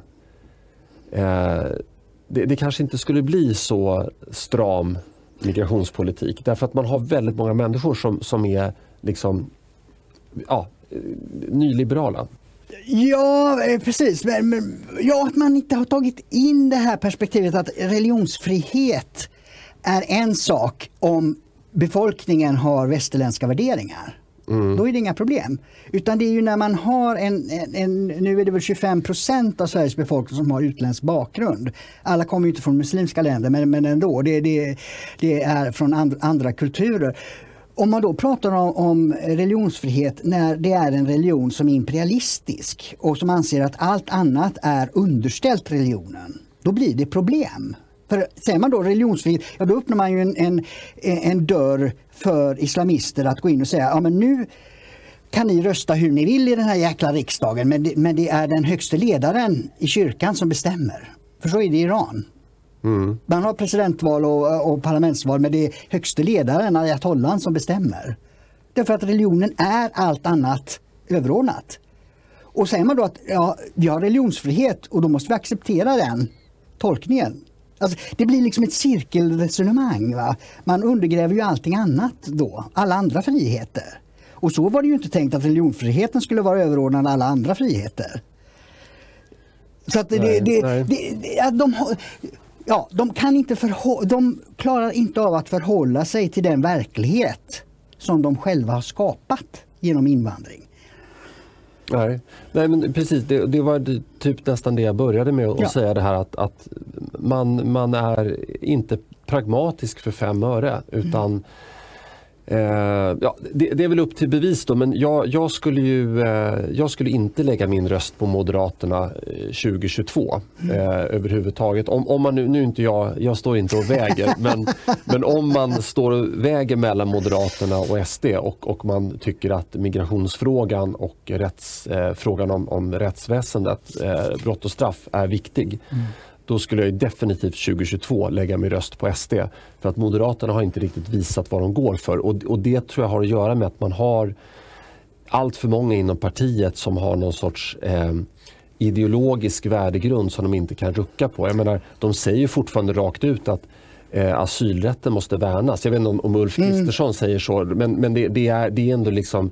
eh, det, det kanske inte skulle bli så stram migrationspolitik. Därför att man har väldigt många människor som, som är liksom, ja, nyliberala. Ja, eh, precis. Men, men, ja, att man inte har tagit in det här perspektivet att religionsfrihet är en sak om befolkningen har västerländska värderingar. Mm. Då är det inga problem. Utan det är ju när man har en, en, en, nu är det väl 25 procent av Sveriges befolkning som har utländsk bakgrund. Alla kommer inte från muslimska länder men, men ändå, det, det, det är från and, andra kulturer. Om man då pratar om, om, religionsfrihet när det är en religion som är imperialistisk och som anser att allt annat är underställt religionen, då blir det problem. För säger man då religionsfrihet, ja då öppnar man ju en, en, en dörr för islamister att gå in och säga ja men nu kan ni rösta hur ni vill i den här jäkla riksdagen men det, men det är den högste ledaren i kyrkan som bestämmer. För så är det i Iran. Mm. Man har presidentval och, och parlamentsval men det är högste ledaren, ayatollan, som bestämmer. Därför att religionen är allt annat överordnat. Och säger man då att ja, vi har religionsfrihet och då måste vi acceptera den tolkningen. Alltså, det blir liksom ett cirkelresonemang. Va? Man undergräver ju allting annat då, alla andra friheter. Och så var det ju inte tänkt att religionsfriheten skulle vara överordnad alla andra friheter. Så att det, nej, det, nej. det, de, ja, de, kan inte de klarar inte av att förhålla sig till den verklighet som de själva har skapat genom invandring. Nej, Nej men precis. Det, det, var typ nästan det jag började med att ja. säga det här att, att man, man är inte pragmatisk för fem öre utan mm. Eh, ja, det, det, är väl upp till bevis då men jag, jag, skulle ju, eh, jag skulle inte lägga min röst på Moderaterna 2022 eh, mm. överhuvudtaget. Om, om man nu, nu inte jag, jag står inte och väger (laughs) men, men om man står och väger mellan Moderaterna och SD och, och man tycker att migrationsfrågan och rätts, eh, frågan om, om rättsväsendet, eh, brott och straff är viktig. Mm då skulle jag definitivt 2022 lägga min röst på SD. För att Moderaterna har inte riktigt visat vad de går för och, och det tror jag har att göra med att man har allt för många inom partiet som har någon sorts eh, ideologisk värdegrund som de inte kan rucka på. Jag menar, de säger fortfarande rakt ut att eh, asylrätten måste värnas. Jag vet inte om, om Ulf mm. Kristersson mm. säger så men, men det, det, är, det är ändå liksom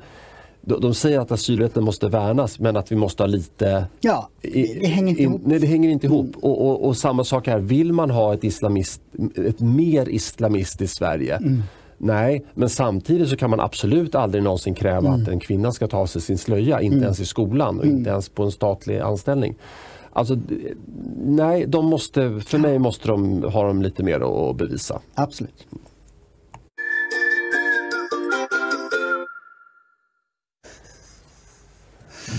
de säger att asylrätten måste värnas men att vi måste ha lite... Ja, det hänger inte ihop. Nej, det hänger inte ihop. Mm. Och, och, och, samma sak här, vill man ha ett, islamist, ett mer islamistiskt Sverige mm. Nej, men samtidigt så kan man absolut aldrig någonsin kräva mm. att en kvinna ska ta av sig sin slöja, inte mm. ens i skolan och inte mm. ens på en statlig anställning. Alltså, nej, de måste, för mig måste de ha dem lite mer att bevisa. Absolut.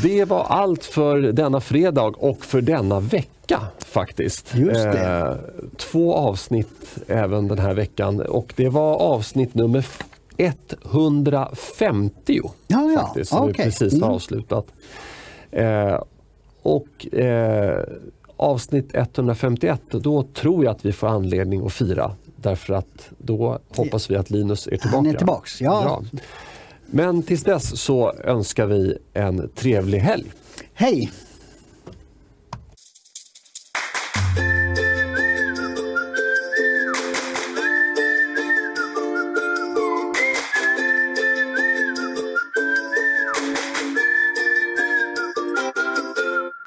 Det var allt för denna fredag och för denna vecka faktiskt. Just det. Eh, två avsnitt även den här veckan och det var avsnitt nummer 150 ja, ja. faktiskt, som okay. vi precis har mm. avslutat. Eh, och eh, avsnitt 151, då tror jag att vi får anledning att fira. Därför att då hoppas vi att Linus är tillbaka. Han är tillbaks, ja. ja. Men tills dess så önskar vi en trevlig helg. Hej!